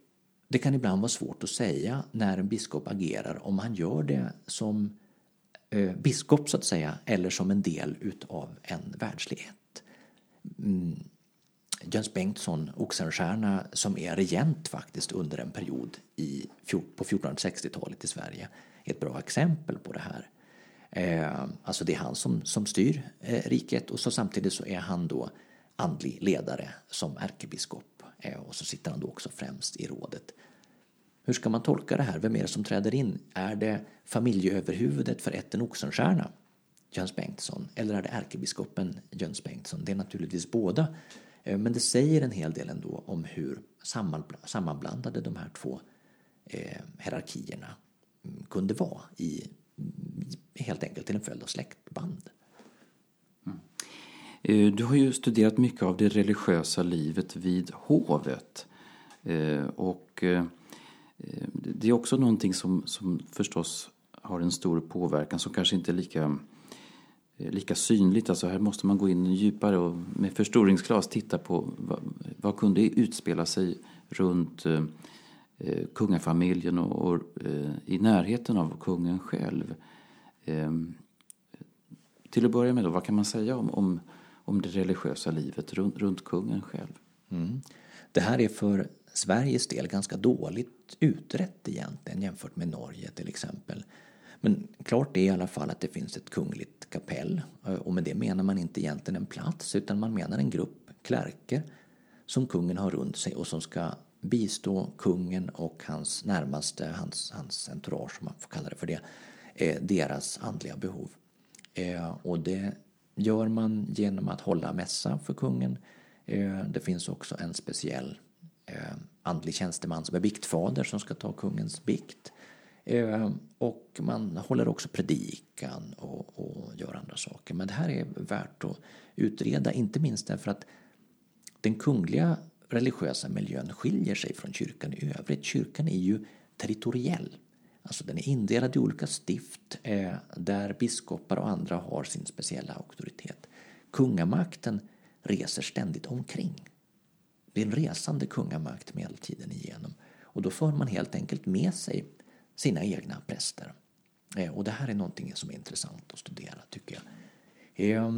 det kan ibland vara svårt att säga när en biskop agerar om han gör det som eh, biskop så att säga eller som en del utav en världslighet. Mm. Jöns Bengtsson, Oxenstierna, som är regent faktiskt under en period i, på 1460-talet i Sverige, är ett bra exempel på det här. Eh, alltså det är han som, som styr eh, riket och så samtidigt så är han då andlig ledare som ärkebiskop och så sitter han då också främst i rådet. Hur ska man tolka det här? Vem är det som träder in? Är det familjeöverhuvudet för ätten Oxenstierna, Jöns Bengtsson, eller är det ärkebiskopen Jöns Bengtsson? Det är naturligtvis båda eh, men det säger en hel del ändå om hur sammanblandade de här två eh, hierarkierna mm, kunde vara i, helt enkelt till en följd av släktband. Eh, du har ju studerat mycket av det religiösa livet vid hovet. Eh, och eh, det är också någonting som, som förstås har en stor påverkan som kanske inte är lika, lika synligt. Alltså här måste man gå in djupare och med förstoringsglas titta på vad, vad kunde utspela sig runt kungafamiljen och, och i närheten av kungen själv. Ehm, till att börja med, då, vad kan man säga om, om, om det religiösa livet runt, runt kungen själv? Mm. Det här är för Sveriges del ganska dåligt utrett egentligen jämfört med Norge till exempel. Men klart är i alla fall att det finns ett kungligt kapell eh, och med det menar man inte egentligen en plats utan man menar en grupp klärker som kungen har runt sig och som ska bistå kungen och hans närmaste, hans, hans entourage om man får kalla det för det, eh, deras andliga behov. Eh, och det gör man genom att hålla mässa för kungen. Eh, det finns också en speciell eh, andlig tjänsteman som är biktfader som ska ta kungens bikt. Eh, och man håller också predikan och, och gör andra saker. Men det här är värt att utreda, inte minst därför att den kungliga religiösa miljön skiljer sig från kyrkan i övrigt. Kyrkan är ju territoriell. Alltså den är indelad i olika stift eh, där biskopar och andra har sin speciella auktoritet. Kungamakten reser ständigt omkring. Det är en resande kungamakt medeltiden igenom. Och då för man helt enkelt med sig sina egna präster. Eh, och det här är någonting som är intressant att studera tycker jag. Eh,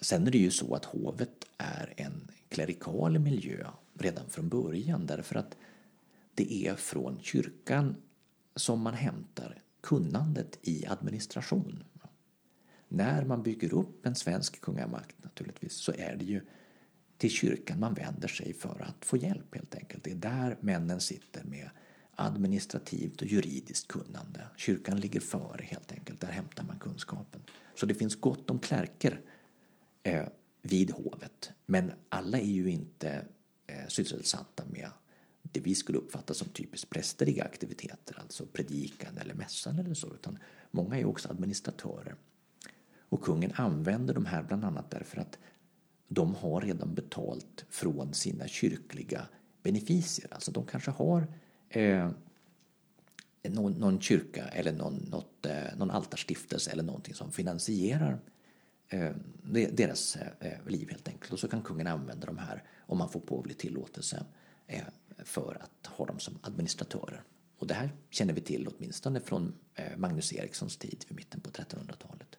sen är det ju så att hovet är en klerikal miljö redan från början därför att det är från kyrkan som man hämtar kunnandet i administration. När man bygger upp en svensk kungamakt naturligtvis så är det ju till kyrkan man vänder sig för att få hjälp helt enkelt. Det är där männen sitter med administrativt och juridiskt kunnande. Kyrkan ligger före helt enkelt, där hämtar man kunskapen. Så det finns gott om klärker eh, vid hovet. Men alla är ju inte eh, sysselsatta med det vi skulle uppfatta som typiskt prästerliga aktiviteter, alltså predikan eller mässan eller så, utan många är också administratörer. Och kungen använder de här bland annat därför att de har redan betalt från sina kyrkliga beneficier. Alltså de kanske har eh, någon, någon, kyrka eller någon, något, eh, någon altarstiftelse eller någonting som finansierar eh, deras eh, liv helt enkelt. Och så kan kungen använda de här om man får påvlig tillåtelse eh, för att ha dem som administratörer. Och det här känner vi till åtminstone från eh, Magnus Erikssons tid vid mitten på 1300-talet.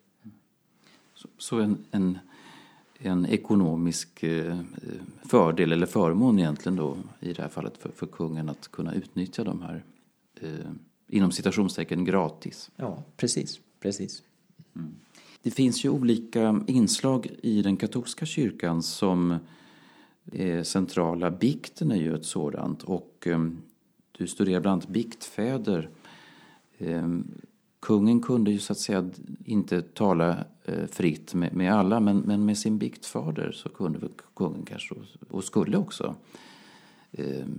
Så, så en, en, en, ekonomisk eh, fördel eller förmån egentligen då i det här fallet för, för kungen att kunna utnyttja de här eh, inom citationstecken gratis. Ja, precis. precis. Mm. Det finns ju olika inslag i den katolska kyrkan som Eh, centrala. Bikten är ju ett sådant och eh, du studerar bland annat biktfäder. Eh, kungen kunde ju så att säga inte tala fritt med, alla men, med sin biktfader så kunde väl kungen kanske och skulle också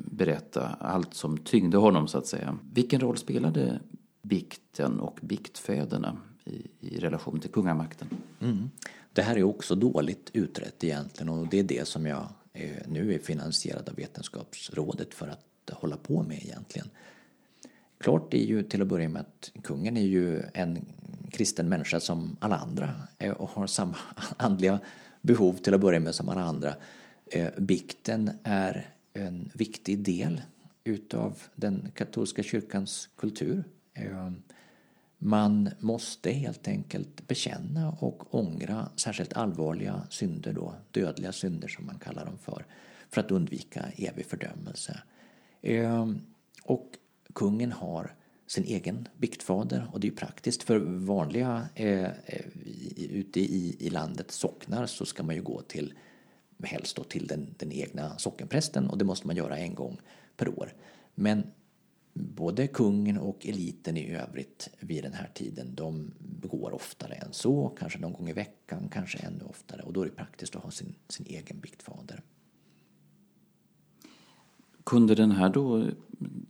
berätta allt som tyngde honom så att säga. Vilken roll spelade bikten och biktfäderna i, i relation till kungamakten? Mm. Det här är också dåligt utrett egentligen och det är det som jag Eh, nu är finansierad av Vetenskapsrådet för att hålla på med egentligen. Klart är ju till att börja med att kungen är ju en kristen människa som alla andra eh, och har samma andliga behov till att börja med som alla andra. Eh, bikten är en viktig del utav den katolska kyrkans kultur. Man måste helt enkelt bekänna och ångra särskilt allvarliga synder då, dödliga synder som man kallar dem för, för att undvika evig fördömelse. Ehm, och kungen har sin egen biktfader och det är praktiskt för vanliga eh, eh, ute i, i landet socknar så ska man ju gå till helst då till den, den egna sockenprästen och det måste man göra en gång per år. Men både kungen och eliten i övrigt vid den här tiden de begår oftare än så, kanske någon gång i veckan, kanske ännu oftare och då är det praktiskt att ha sin, sin egen biktfader. Kunde den här då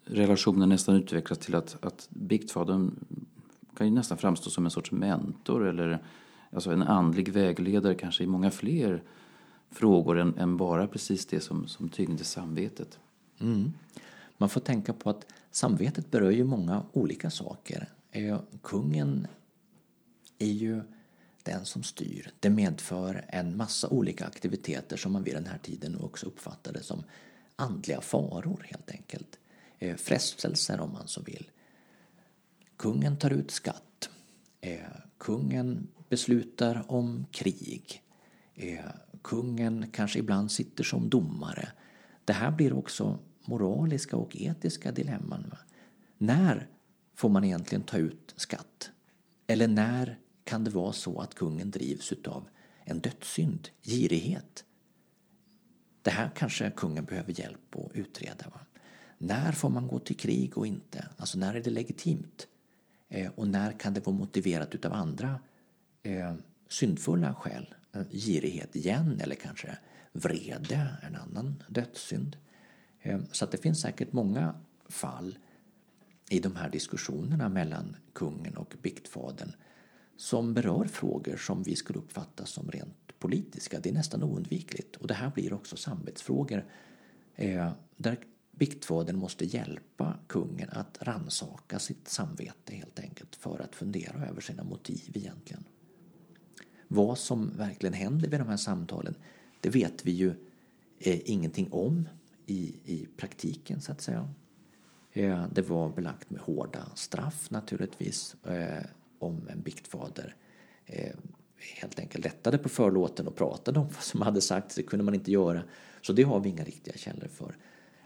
relationen nästan utvecklas till att, att biktfadern kan ju nästan framstå som en sorts mentor eller alltså en andlig vägledare kanske i många fler frågor än, än bara precis det som, som tyngde samvetet? Mm. Man får tänka på att samvetet berör ju många olika saker. Eh, kungen är ju den som styr. Det medför en massa olika aktiviteter som man vid den här tiden också uppfattade som andliga faror helt enkelt. Eh, frestelser om man så vill. Kungen tar ut skatt. Eh, kungen beslutar om krig. Kungen kanske ibland sitter som domare. Det här blir också moraliska och etiska dilemman. När får man egentligen ta ut skatt? Eller när kan det vara så att kungen drivs av en dödssynd, girighet? Det här kanske kungen behöver hjälp att utreda. Va? När får man gå till krig och inte? Alltså när är det legitimt? Eh, och när kan det vara motiverat utav andra eh, syndfulla skäl? Eh, girighet igen eller kanske vrede, en annan dödssynd. Ehm, så att det finns säkert många fall i de här diskussionerna mellan kungen och biktfadern som berör frågor som vi skulle uppfatta som rent politiska. Det är nästan oundvikligt. Och det här blir också samvetsfrågor eh, där biktfadern måste hjälpa kungen att ransaka sitt samvete helt enkelt för att fundera över sina motiv egentligen. Vad som verkligen händer vid de här samtalen det vet vi ju eh, ingenting om i, i praktiken så att säga. Eh, det var belagt med hårda straff naturligtvis eh, om en biktfader eh, helt enkelt lättade på förlåten och pratade om vad som hade sagts. Det kunde man inte göra. Så det har vi inga riktiga källor för.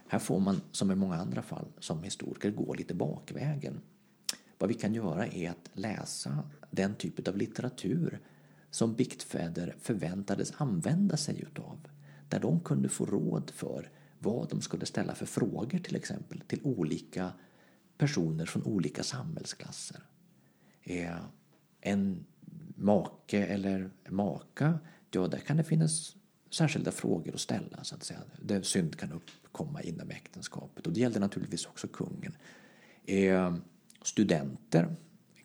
Här får man, som i många andra fall, som historiker gå lite bakvägen. Vad vi kan göra är att läsa den typ av litteratur som biktfäder förväntades använda sig utav. Där de kunde få råd för vad de skulle ställa för frågor till exempel till olika personer från olika samhällsklasser. Eh, en make eller maka, ja där kan det finnas särskilda frågor att ställa så att säga. Där synd kan uppkomma inom äktenskapet och det gällde naturligtvis också kungen. Eh, studenter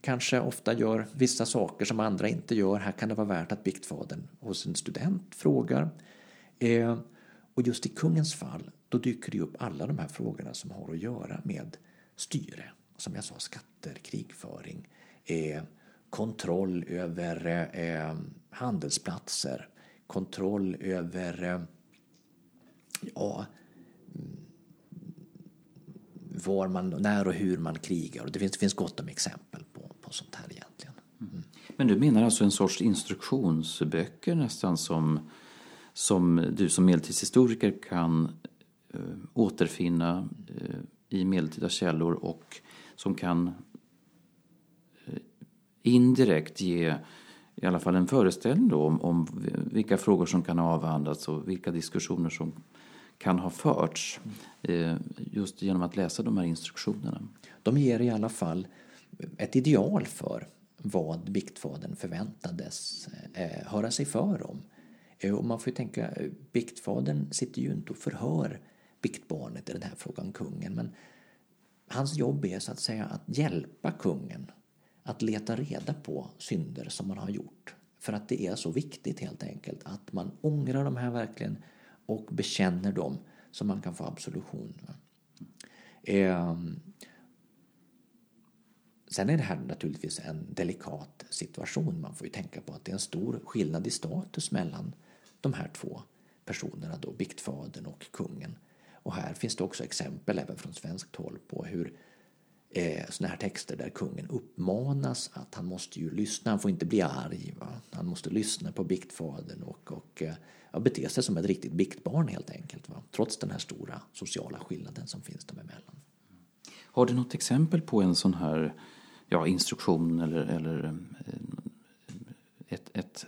kanske ofta gör vissa saker som andra inte gör. Här kan det vara värt att biktfadern hos en student frågar. Eh, och just i kungens fall, då dyker det upp alla de här frågorna som har att göra med styre. Som jag sa, skatter, krigföring, eh, kontroll över eh, handelsplatser, kontroll över eh, ja, mm, var man, när och hur man krigar. Det finns, det finns gott om exempel på, på sånt här egentligen. Mm. Men du menar alltså en sorts instruktionsböcker nästan som, som du som medeltidshistoriker kan eh, återfinna eh, i medeltida källor och som kan eh, indirekt ge i alla fall en föreställning då om, om vilka frågor som kan ha avhandlats och vilka diskussioner som kan ha förts eh, just genom att läsa de här instruktionerna. De ger i alla fall ett ideal för vad biktfadern förväntades eh, höra sig för om. Eh, och man får ju tänka, eh, biktfadern sitter ju inte och förhör biktbarnet i den här frågan, kungen, men hans jobb är så att säga att hjälpa kungen att leta reda på synder som man har gjort. För att det är så viktigt helt enkelt att man ångrar de här verkligen och bekänner dem så man kan få absolution. Eh, sen är det här naturligtvis en delikat situation. Man får ju tänka på att det är en stor skillnad i status mellan de här två personerna, då, biktfadern och kungen. Och här finns det också exempel även från svenskt håll på hur eh, såna här texter där kungen uppmanas att han måste ju lyssna, han får inte bli arg. Va? Han måste lyssna på biktfadern och, och eh, ja, bete sig som ett riktigt biktbarn helt enkelt. Va? Trots den här stora sociala skillnaden som finns dem emellan. Har du något exempel på en sån här ja, instruktion eller, eller eh, ett, ett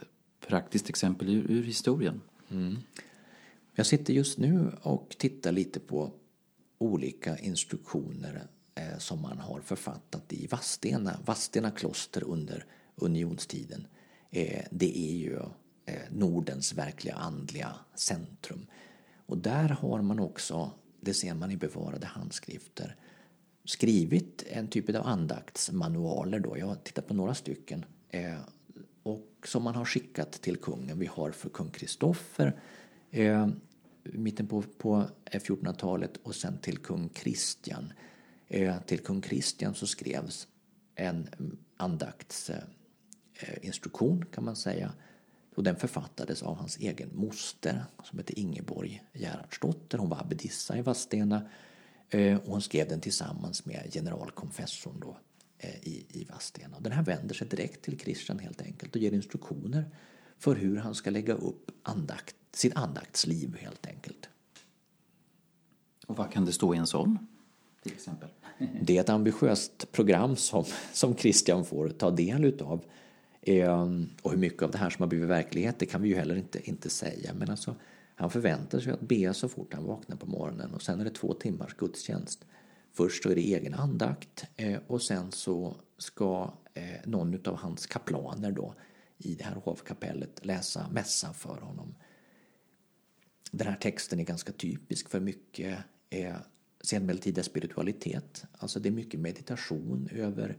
praktiskt exempel ur, ur historien? Mm. Jag sitter just nu och tittar lite på olika instruktioner eh, som man har författat i Vadstena, Vadstena kloster under unionstiden. Eh, det är ju eh, Nordens verkliga andliga centrum. Och där har man också, det ser man i bevarade handskrifter, skrivit en typ av andaktsmanualer. Då. Jag har tittat på några stycken. Och som man har skickat till kungen. Vi har för kung Kristoffer eh, mitten på, på 1400-talet och sen till kung Kristian Eh, till kung Kristian så skrevs en andaktsinstruktion eh, kan man säga. Och den författades av hans egen moster som hette Ingeborg Gerhardsdotter. Hon var abbedissa i Vadstena eh, och hon skrev den tillsammans med generalkonfessorn då, i, i Vadstena. Den här vänder sig direkt till Christian helt enkelt och ger instruktioner för hur han ska lägga upp andakt, sin andaktsliv helt enkelt. Och vad kan det stå i en sån? Till exempel? Det är ett ambitiöst program som, som Christian får ta del utav. Ehm, och hur mycket av det här som har blivit verklighet det kan vi ju heller inte, inte säga. Men alltså, han förväntar sig att be så fort han vaknar på morgonen och sen är det två timmars gudstjänst. Först så är det egen andakt eh, och sen så ska eh, någon av hans kaplaner då i det här hovkapellet läsa mässa för honom. Den här texten är ganska typisk för mycket eh, senmedeltida spiritualitet. Alltså det är mycket meditation över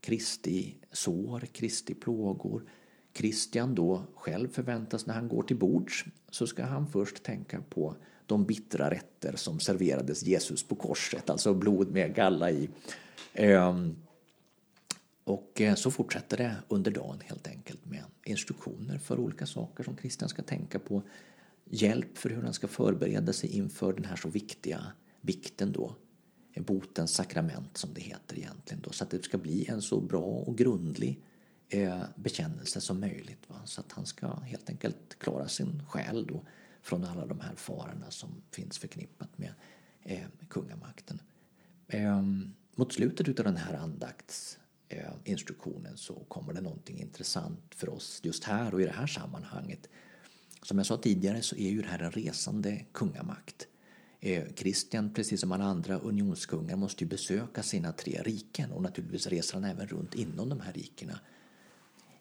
Kristi sår, Kristi plågor. Kristian då själv förväntas när han går till bords så ska han först tänka på de bittra rätter som serverades Jesus på korset, alltså blod med galla i. Ehm, och eh, så fortsätter det under dagen helt enkelt med instruktioner för olika saker som Kristian ska tänka på. Hjälp för hur han ska förbereda sig inför den här så viktiga vikten då. Botens sakrament som det heter egentligen då. Så att det ska bli en så bra och grundlig eh, bekännelse som möjligt. Va? Så att han ska helt enkelt klara sin själ då från alla de här farorna som finns förknippat med eh, kungamakten. Eh, mot slutet av den här andaktsinstruktionen eh, så kommer det någonting intressant för oss just här och i det här sammanhanget. Som jag sa tidigare så är ju det här en resande kungamakt. Kristian, eh, precis som alla andra unionskungar, måste ju besöka sina tre riken och naturligtvis reser han även runt inom de här rikena.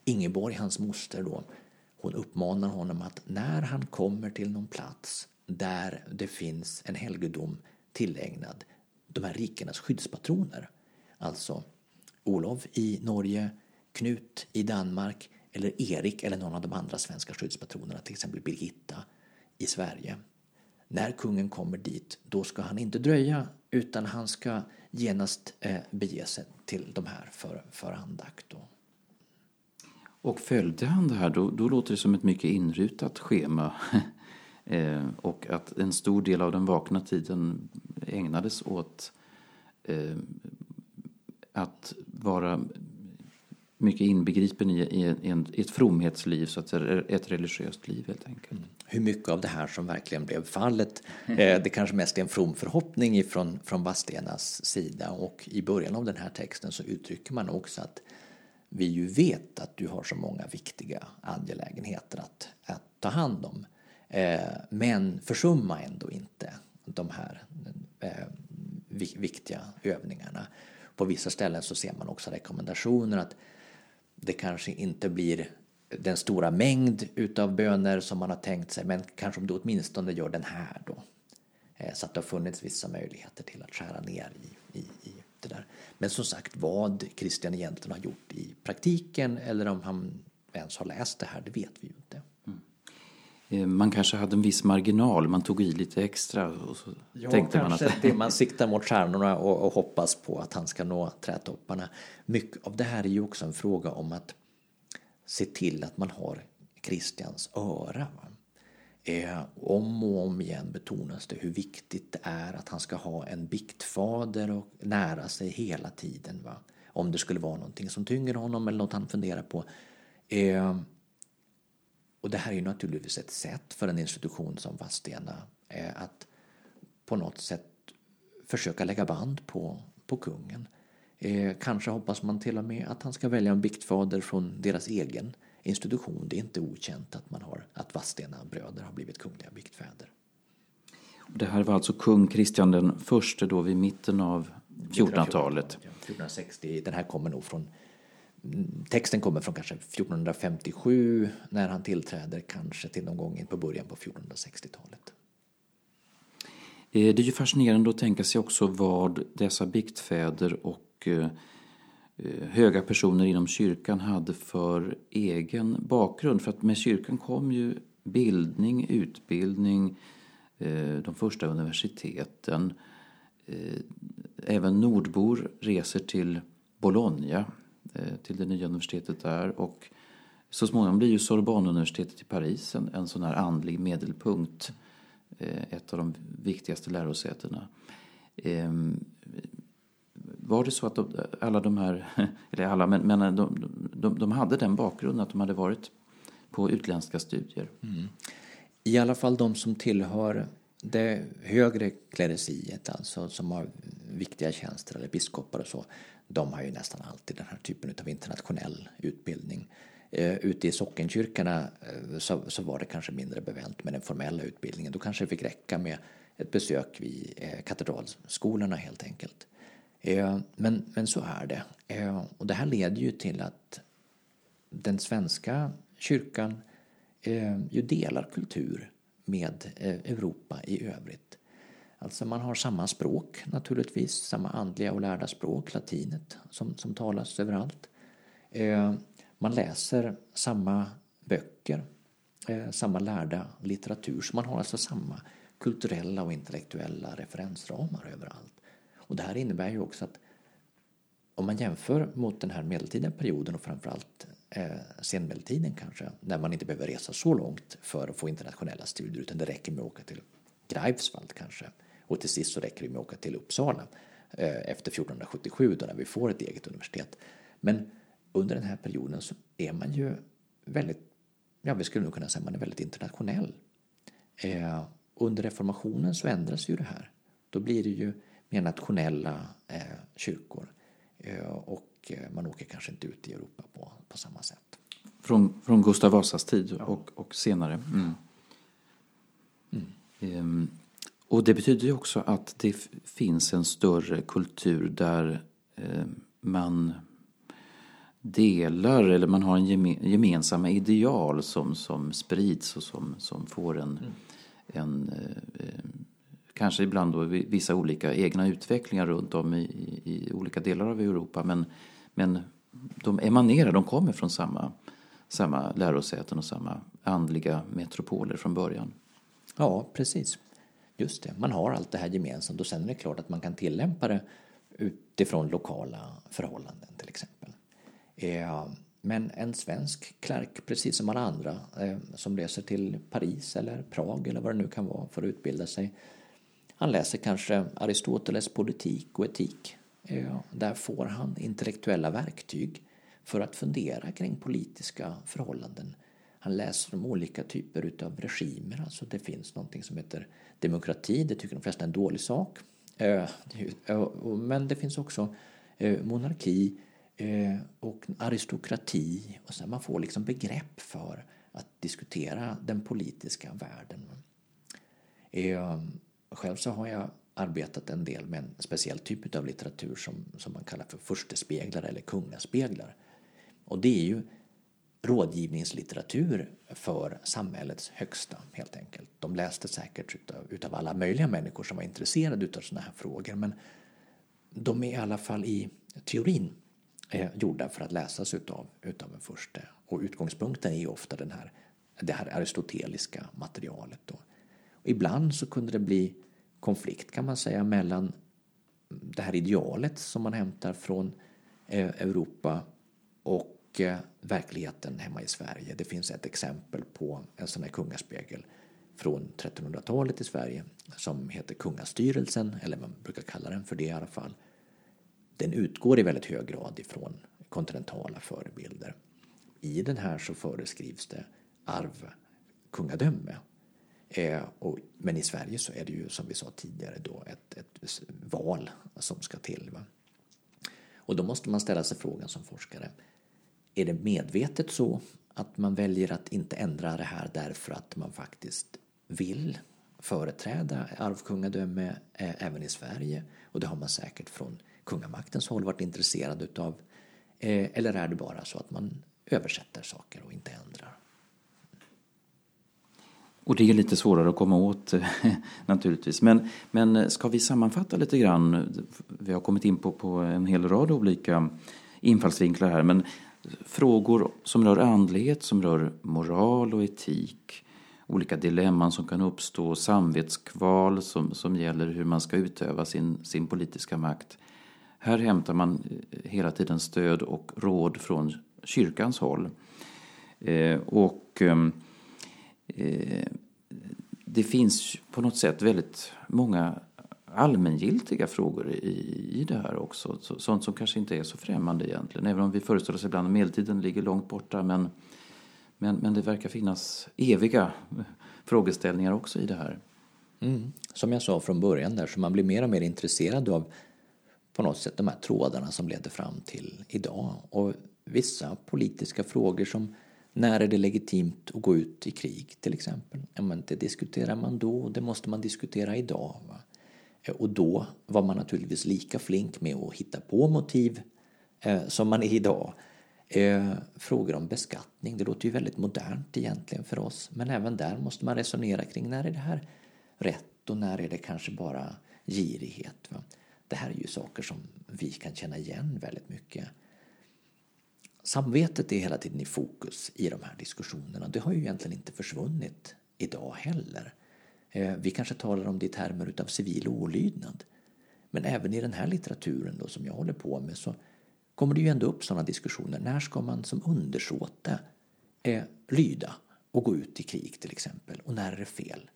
Ingeborg, hans moster, då, hon uppmanar honom att när han kommer till någon plats där det finns en helgedom tillägnad de här rikenas skyddspatroner, alltså Olof i Norge, Knut i Danmark eller Erik eller någon av de andra svenska skyddspatronerna, till exempel Birgitta i Sverige. När kungen kommer dit, då ska han inte dröja utan han ska genast eh, bege sig till de här för, för andakt. Då. Och följde han det här, då, då låter det som ett mycket inrutat schema. eh, och att en stor del av den vakna tiden ägnades åt eh, att vara mycket inbegripen i, i, en, i ett fromhetsliv, så att säga, ett religiöst liv helt enkelt. Mm. Hur mycket av det här som verkligen blev fallet, eh, det kanske mest är en from förhoppning ifrån, från Vadstenas sida och i början av den här texten så uttrycker man också att vi ju vet att du har så många viktiga angelägenheter att, att ta hand om. Eh, men försumma ändå inte de här eh, viktiga övningarna. På vissa ställen så ser man också rekommendationer att det kanske inte blir den stora mängd utav böner som man har tänkt sig men kanske om du åtminstone gör den här då. Eh, så att det har funnits vissa möjligheter till att skära ner i, i, i det där. Men som sagt, vad Christian egentligen har gjort i praktiken eller om han ens har läst det här, det vet vi ju inte. Mm. Eh, man kanske hade en viss marginal, man tog i lite extra och så ja, tänkte man att... det man siktar mot stjärnorna och, och hoppas på att han ska nå trädtopparna. Mycket av det här är ju också en fråga om att se till att man har Christians öra. Eh, om och om igen betonas det hur viktigt det är att han ska ha en biktfader och nära sig hela tiden. Va? Om det skulle vara någonting som tynger honom eller något han funderar på. Eh, och det här är naturligtvis ett sätt för en institution som Vadstena eh, att på något sätt försöka lägga band på, på kungen. Eh, kanske hoppas man till och med att han ska välja en biktfader från deras egen institution. Det är inte okänt att man har att Vadstena bröder har blivit kungliga biktfäder. Det här var alltså kung Kristian den förste då vid mitten av 1400-talet. 1460, den här kommer nog från Texten kommer från kanske 1457 när han tillträder, kanske till någon gång in på början på 1460-talet. Eh, det är ju fascinerande att tänka sig också vad dessa biktfäder och eh, eh, höga personer inom kyrkan hade för egen bakgrund. För att med kyrkan kom ju bildning, utbildning, de första universiteten. Även nordbor reser till Bologna eh, till det nya universitetet där. Och så småningom blir ju Sorbonneuniversitetet i Paris en, en sån här andlig medelpunkt. Eh, ett av de viktigaste lärosätena. Ehm, var det så att de, alla de här, eller alla, men, men eh, de, de, de, hade den bakgrunden att de hade varit på utländska studier? Mm. I alla fall de som tillhör det högre kleresiet, alltså som har viktiga tjänster eller biskopar och så, de har ju nästan alltid den här typen av internationell utbildning. Eh, ute i sockenkyrkorna eh, så, så, var det kanske mindre bevänt med den formella utbildningen. Då kanske det fick räcka med ett besök vid eh, katedralskolorna helt enkelt. Eh, men, men så är det. Eh, och det här leder ju till att den svenska kyrkan eh, ju delar kultur med eh, Europa i övrigt. Alltså man har samma språk naturligtvis, samma andliga och lärda språk, latinet, som, som talas överallt. Eh, man läser samma böcker, eh, samma lärda litteratur, så man har alltså samma kulturella och intellektuella referensramar överallt. Och det här innebär ju också att om man jämför mot den här medeltida perioden och framförallt eh, senmedeltiden kanske, när man inte behöver resa så långt för att få internationella studier utan det räcker med att åka till Greifswald kanske och till sist så räcker det med att åka till Uppsala eh, efter 1477 då när vi får ett eget universitet. Men under den här perioden så är man ju väldigt, ja vi skulle nog kunna säga man är väldigt internationell. Eh, under reformationen så ändras ju det här. Då blir det ju mer nationella eh, kyrkor. Eh, och eh, man åker kanske inte ut i Europa på, på samma sätt. Från, från Gustav Vasas tid och, och senare. Mm. Mm. Ehm, och det betyder ju också att det finns en större kultur där eh, man delar eller man har en geme, gemensamma ideal som, som sprids och som, som får en, mm. en eh, kanske ibland då vissa olika egna utvecklingar runt om i, i, olika delar av Europa. Men, men de emanerar, de kommer från samma, samma lärosäten och samma andliga metropoler från början. Ja, precis. Just det, man har allt det här gemensamt och sen är det klart att man kan tillämpa det utifrån lokala förhållanden till exempel. Eh, men en svensk klerk, precis som alla andra eh, som reser till Paris eller Prag eller vad det nu kan vara för att utbilda sig, han läser kanske Aristoteles politik och etik. Eh, där får han intellektuella verktyg för att fundera kring politiska förhållanden. Han läser om olika typer av regimer. Alltså det finns någonting som heter demokrati. Det tycker de flesta är en dålig sak. Eh, eh, men det finns också eh, monarki och aristokrati. Och så man får liksom begrepp för att diskutera den politiska världen. Själv så har jag arbetat en del med en speciell typ av litteratur som, som man kallar för förstespeglar eller kungaspeglar. Och det är ju rådgivningslitteratur för samhällets högsta helt enkelt. De läste säkert utav, utav alla möjliga människor som var intresserade utav sådana här frågor men de är i alla fall i teorin eh, gjorda för att läsas utav, utav en förste. Och utgångspunkten är ofta den här, det här aristoteliska materialet. Då. Och ibland så kunde det bli konflikt kan man säga mellan det här idealet som man hämtar från eh, Europa och och verkligheten hemma i Sverige. Det finns ett exempel på en sån här kungaspegel från 1300-talet i Sverige som heter Kungastyrelsen, eller man brukar kalla den för det i alla fall. Den utgår i väldigt hög grad ifrån kontinentala förebilder. I den här så föreskrivs det arv kungadöme Eh, och, men i Sverige så är det ju som vi sa tidigare då ett, ett val som ska till. Va? Och då måste man ställa sig frågan som forskare. Är det medvetet så att man väljer att inte ändra det här därför att man faktiskt vill företräda arvkungadöme eh, även i Sverige? Och det har man säkert från kungamaktens håll varit intresserad utav. Eh, eller är det bara så att man översätter saker och inte ändrar? Och det är lite svårare att komma åt eh, naturligtvis. Men, men ska vi sammanfatta lite grann? Vi har kommit in på, på en hel rad olika infallsvinklar här. Men frågor som rör andlighet, som rör moral och etik. Olika dilemman som kan uppstå, samvetskval som, som gäller hur man ska utöva sin, sin politiska makt. Här hämtar man eh, hela tiden stöd och råd från kyrkans håll. Eh, och ehm, eh, det finns på något sätt väldigt många allmängiltiga frågor i, i det här också. Så, Sånt som kanske inte är så främmande egentligen. Även om vi föreställer oss ibland att medeltiden ligger långt borta. Men, men, men det verkar finnas eviga frågeställningar också i det här. Mm. Som jag sa från början där, så man blir mer och mer intresserad av på något sätt de här trådarna som leder fram till idag. Och vissa politiska frågor som när är det legitimt att gå ut i krig till exempel? Ja, men det diskuterar man då, och det måste man diskutera idag. Va? Eh, och då var man naturligtvis lika flink med att hitta på motiv eh, som man är idag. Eh, frågor om beskattning, det låter ju väldigt modernt egentligen för oss. Men även där måste man resonera kring när är det här rätt och när är det kanske bara girighet. Va? Det här är ju saker som vi kan känna igen väldigt mycket. Samvetet är hela tiden i fokus i de här diskussionerna. Det har ju egentligen inte försvunnit idag heller. Eh, vi kanske talar om det i termer av civil olydnad. Men även i den här litteraturen då, som jag håller på med så kommer det ju ändå upp sådana diskussioner. När ska man som undersåte eh, lyda och gå ut i krig till exempel? Och när är det fel?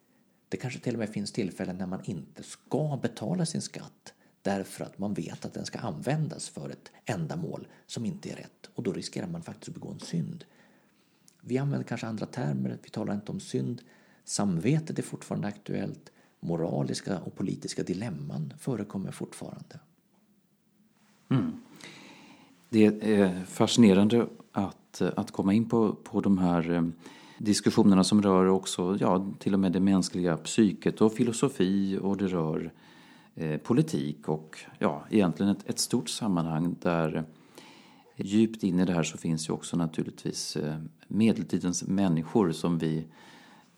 Det kanske till och med finns tillfällen när man inte ska betala sin skatt därför att man vet att den ska användas för ett ändamål som inte är rätt och då riskerar man faktiskt att begå en synd. Vi använder kanske andra termer, vi talar inte om synd. Samvetet är fortfarande aktuellt. Moraliska och politiska dilemman förekommer fortfarande. Mm. Det är eh, fascinerande att, eh, att komma in på, på de här eh, diskussionerna som rör också, ja, till och med det mänskliga psyket och filosofi och det rör eh, politik och ja, egentligen ett, ett, stort sammanhang där djupt in i det här så finns ju också naturligtvis medeltidens människor som vi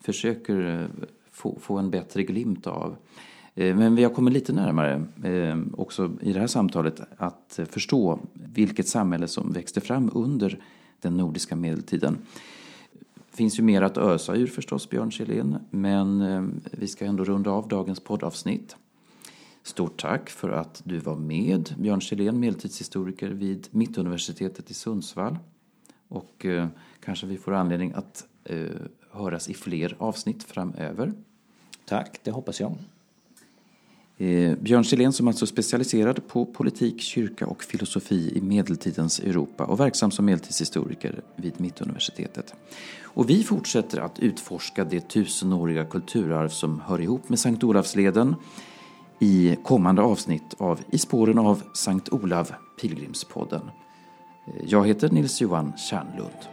försöker eh, få, få en bättre glimt av. Eh, men vi har kommit lite närmare eh, också i det här samtalet att förstå vilket samhälle som växte fram under den nordiska medeltiden. Det finns ju mer att ösa ur förstås, Björn Kjellén, men vi ska ändå runda av dagens poddavsnitt. Stort tack för att du var med, Björn Kjellén, medeltidshistoriker vid Mittuniversitetet i Sundsvall. Och kanske vi får anledning att höras i fler avsnitt framöver. Tack, det hoppas jag. Eh, Björn Silén som alltså är specialiserad på politik, kyrka och filosofi i medeltidens Europa och verksam som medeltidshistoriker vid Mittuniversitetet. Och vi fortsätter att utforska det tusenåriga kulturarv som hör ihop med Sankt Olavsleden i kommande avsnitt av I spåren av Sankt Olav, Pilgrimspodden. Eh, jag heter Nils-Johan Kärnlund.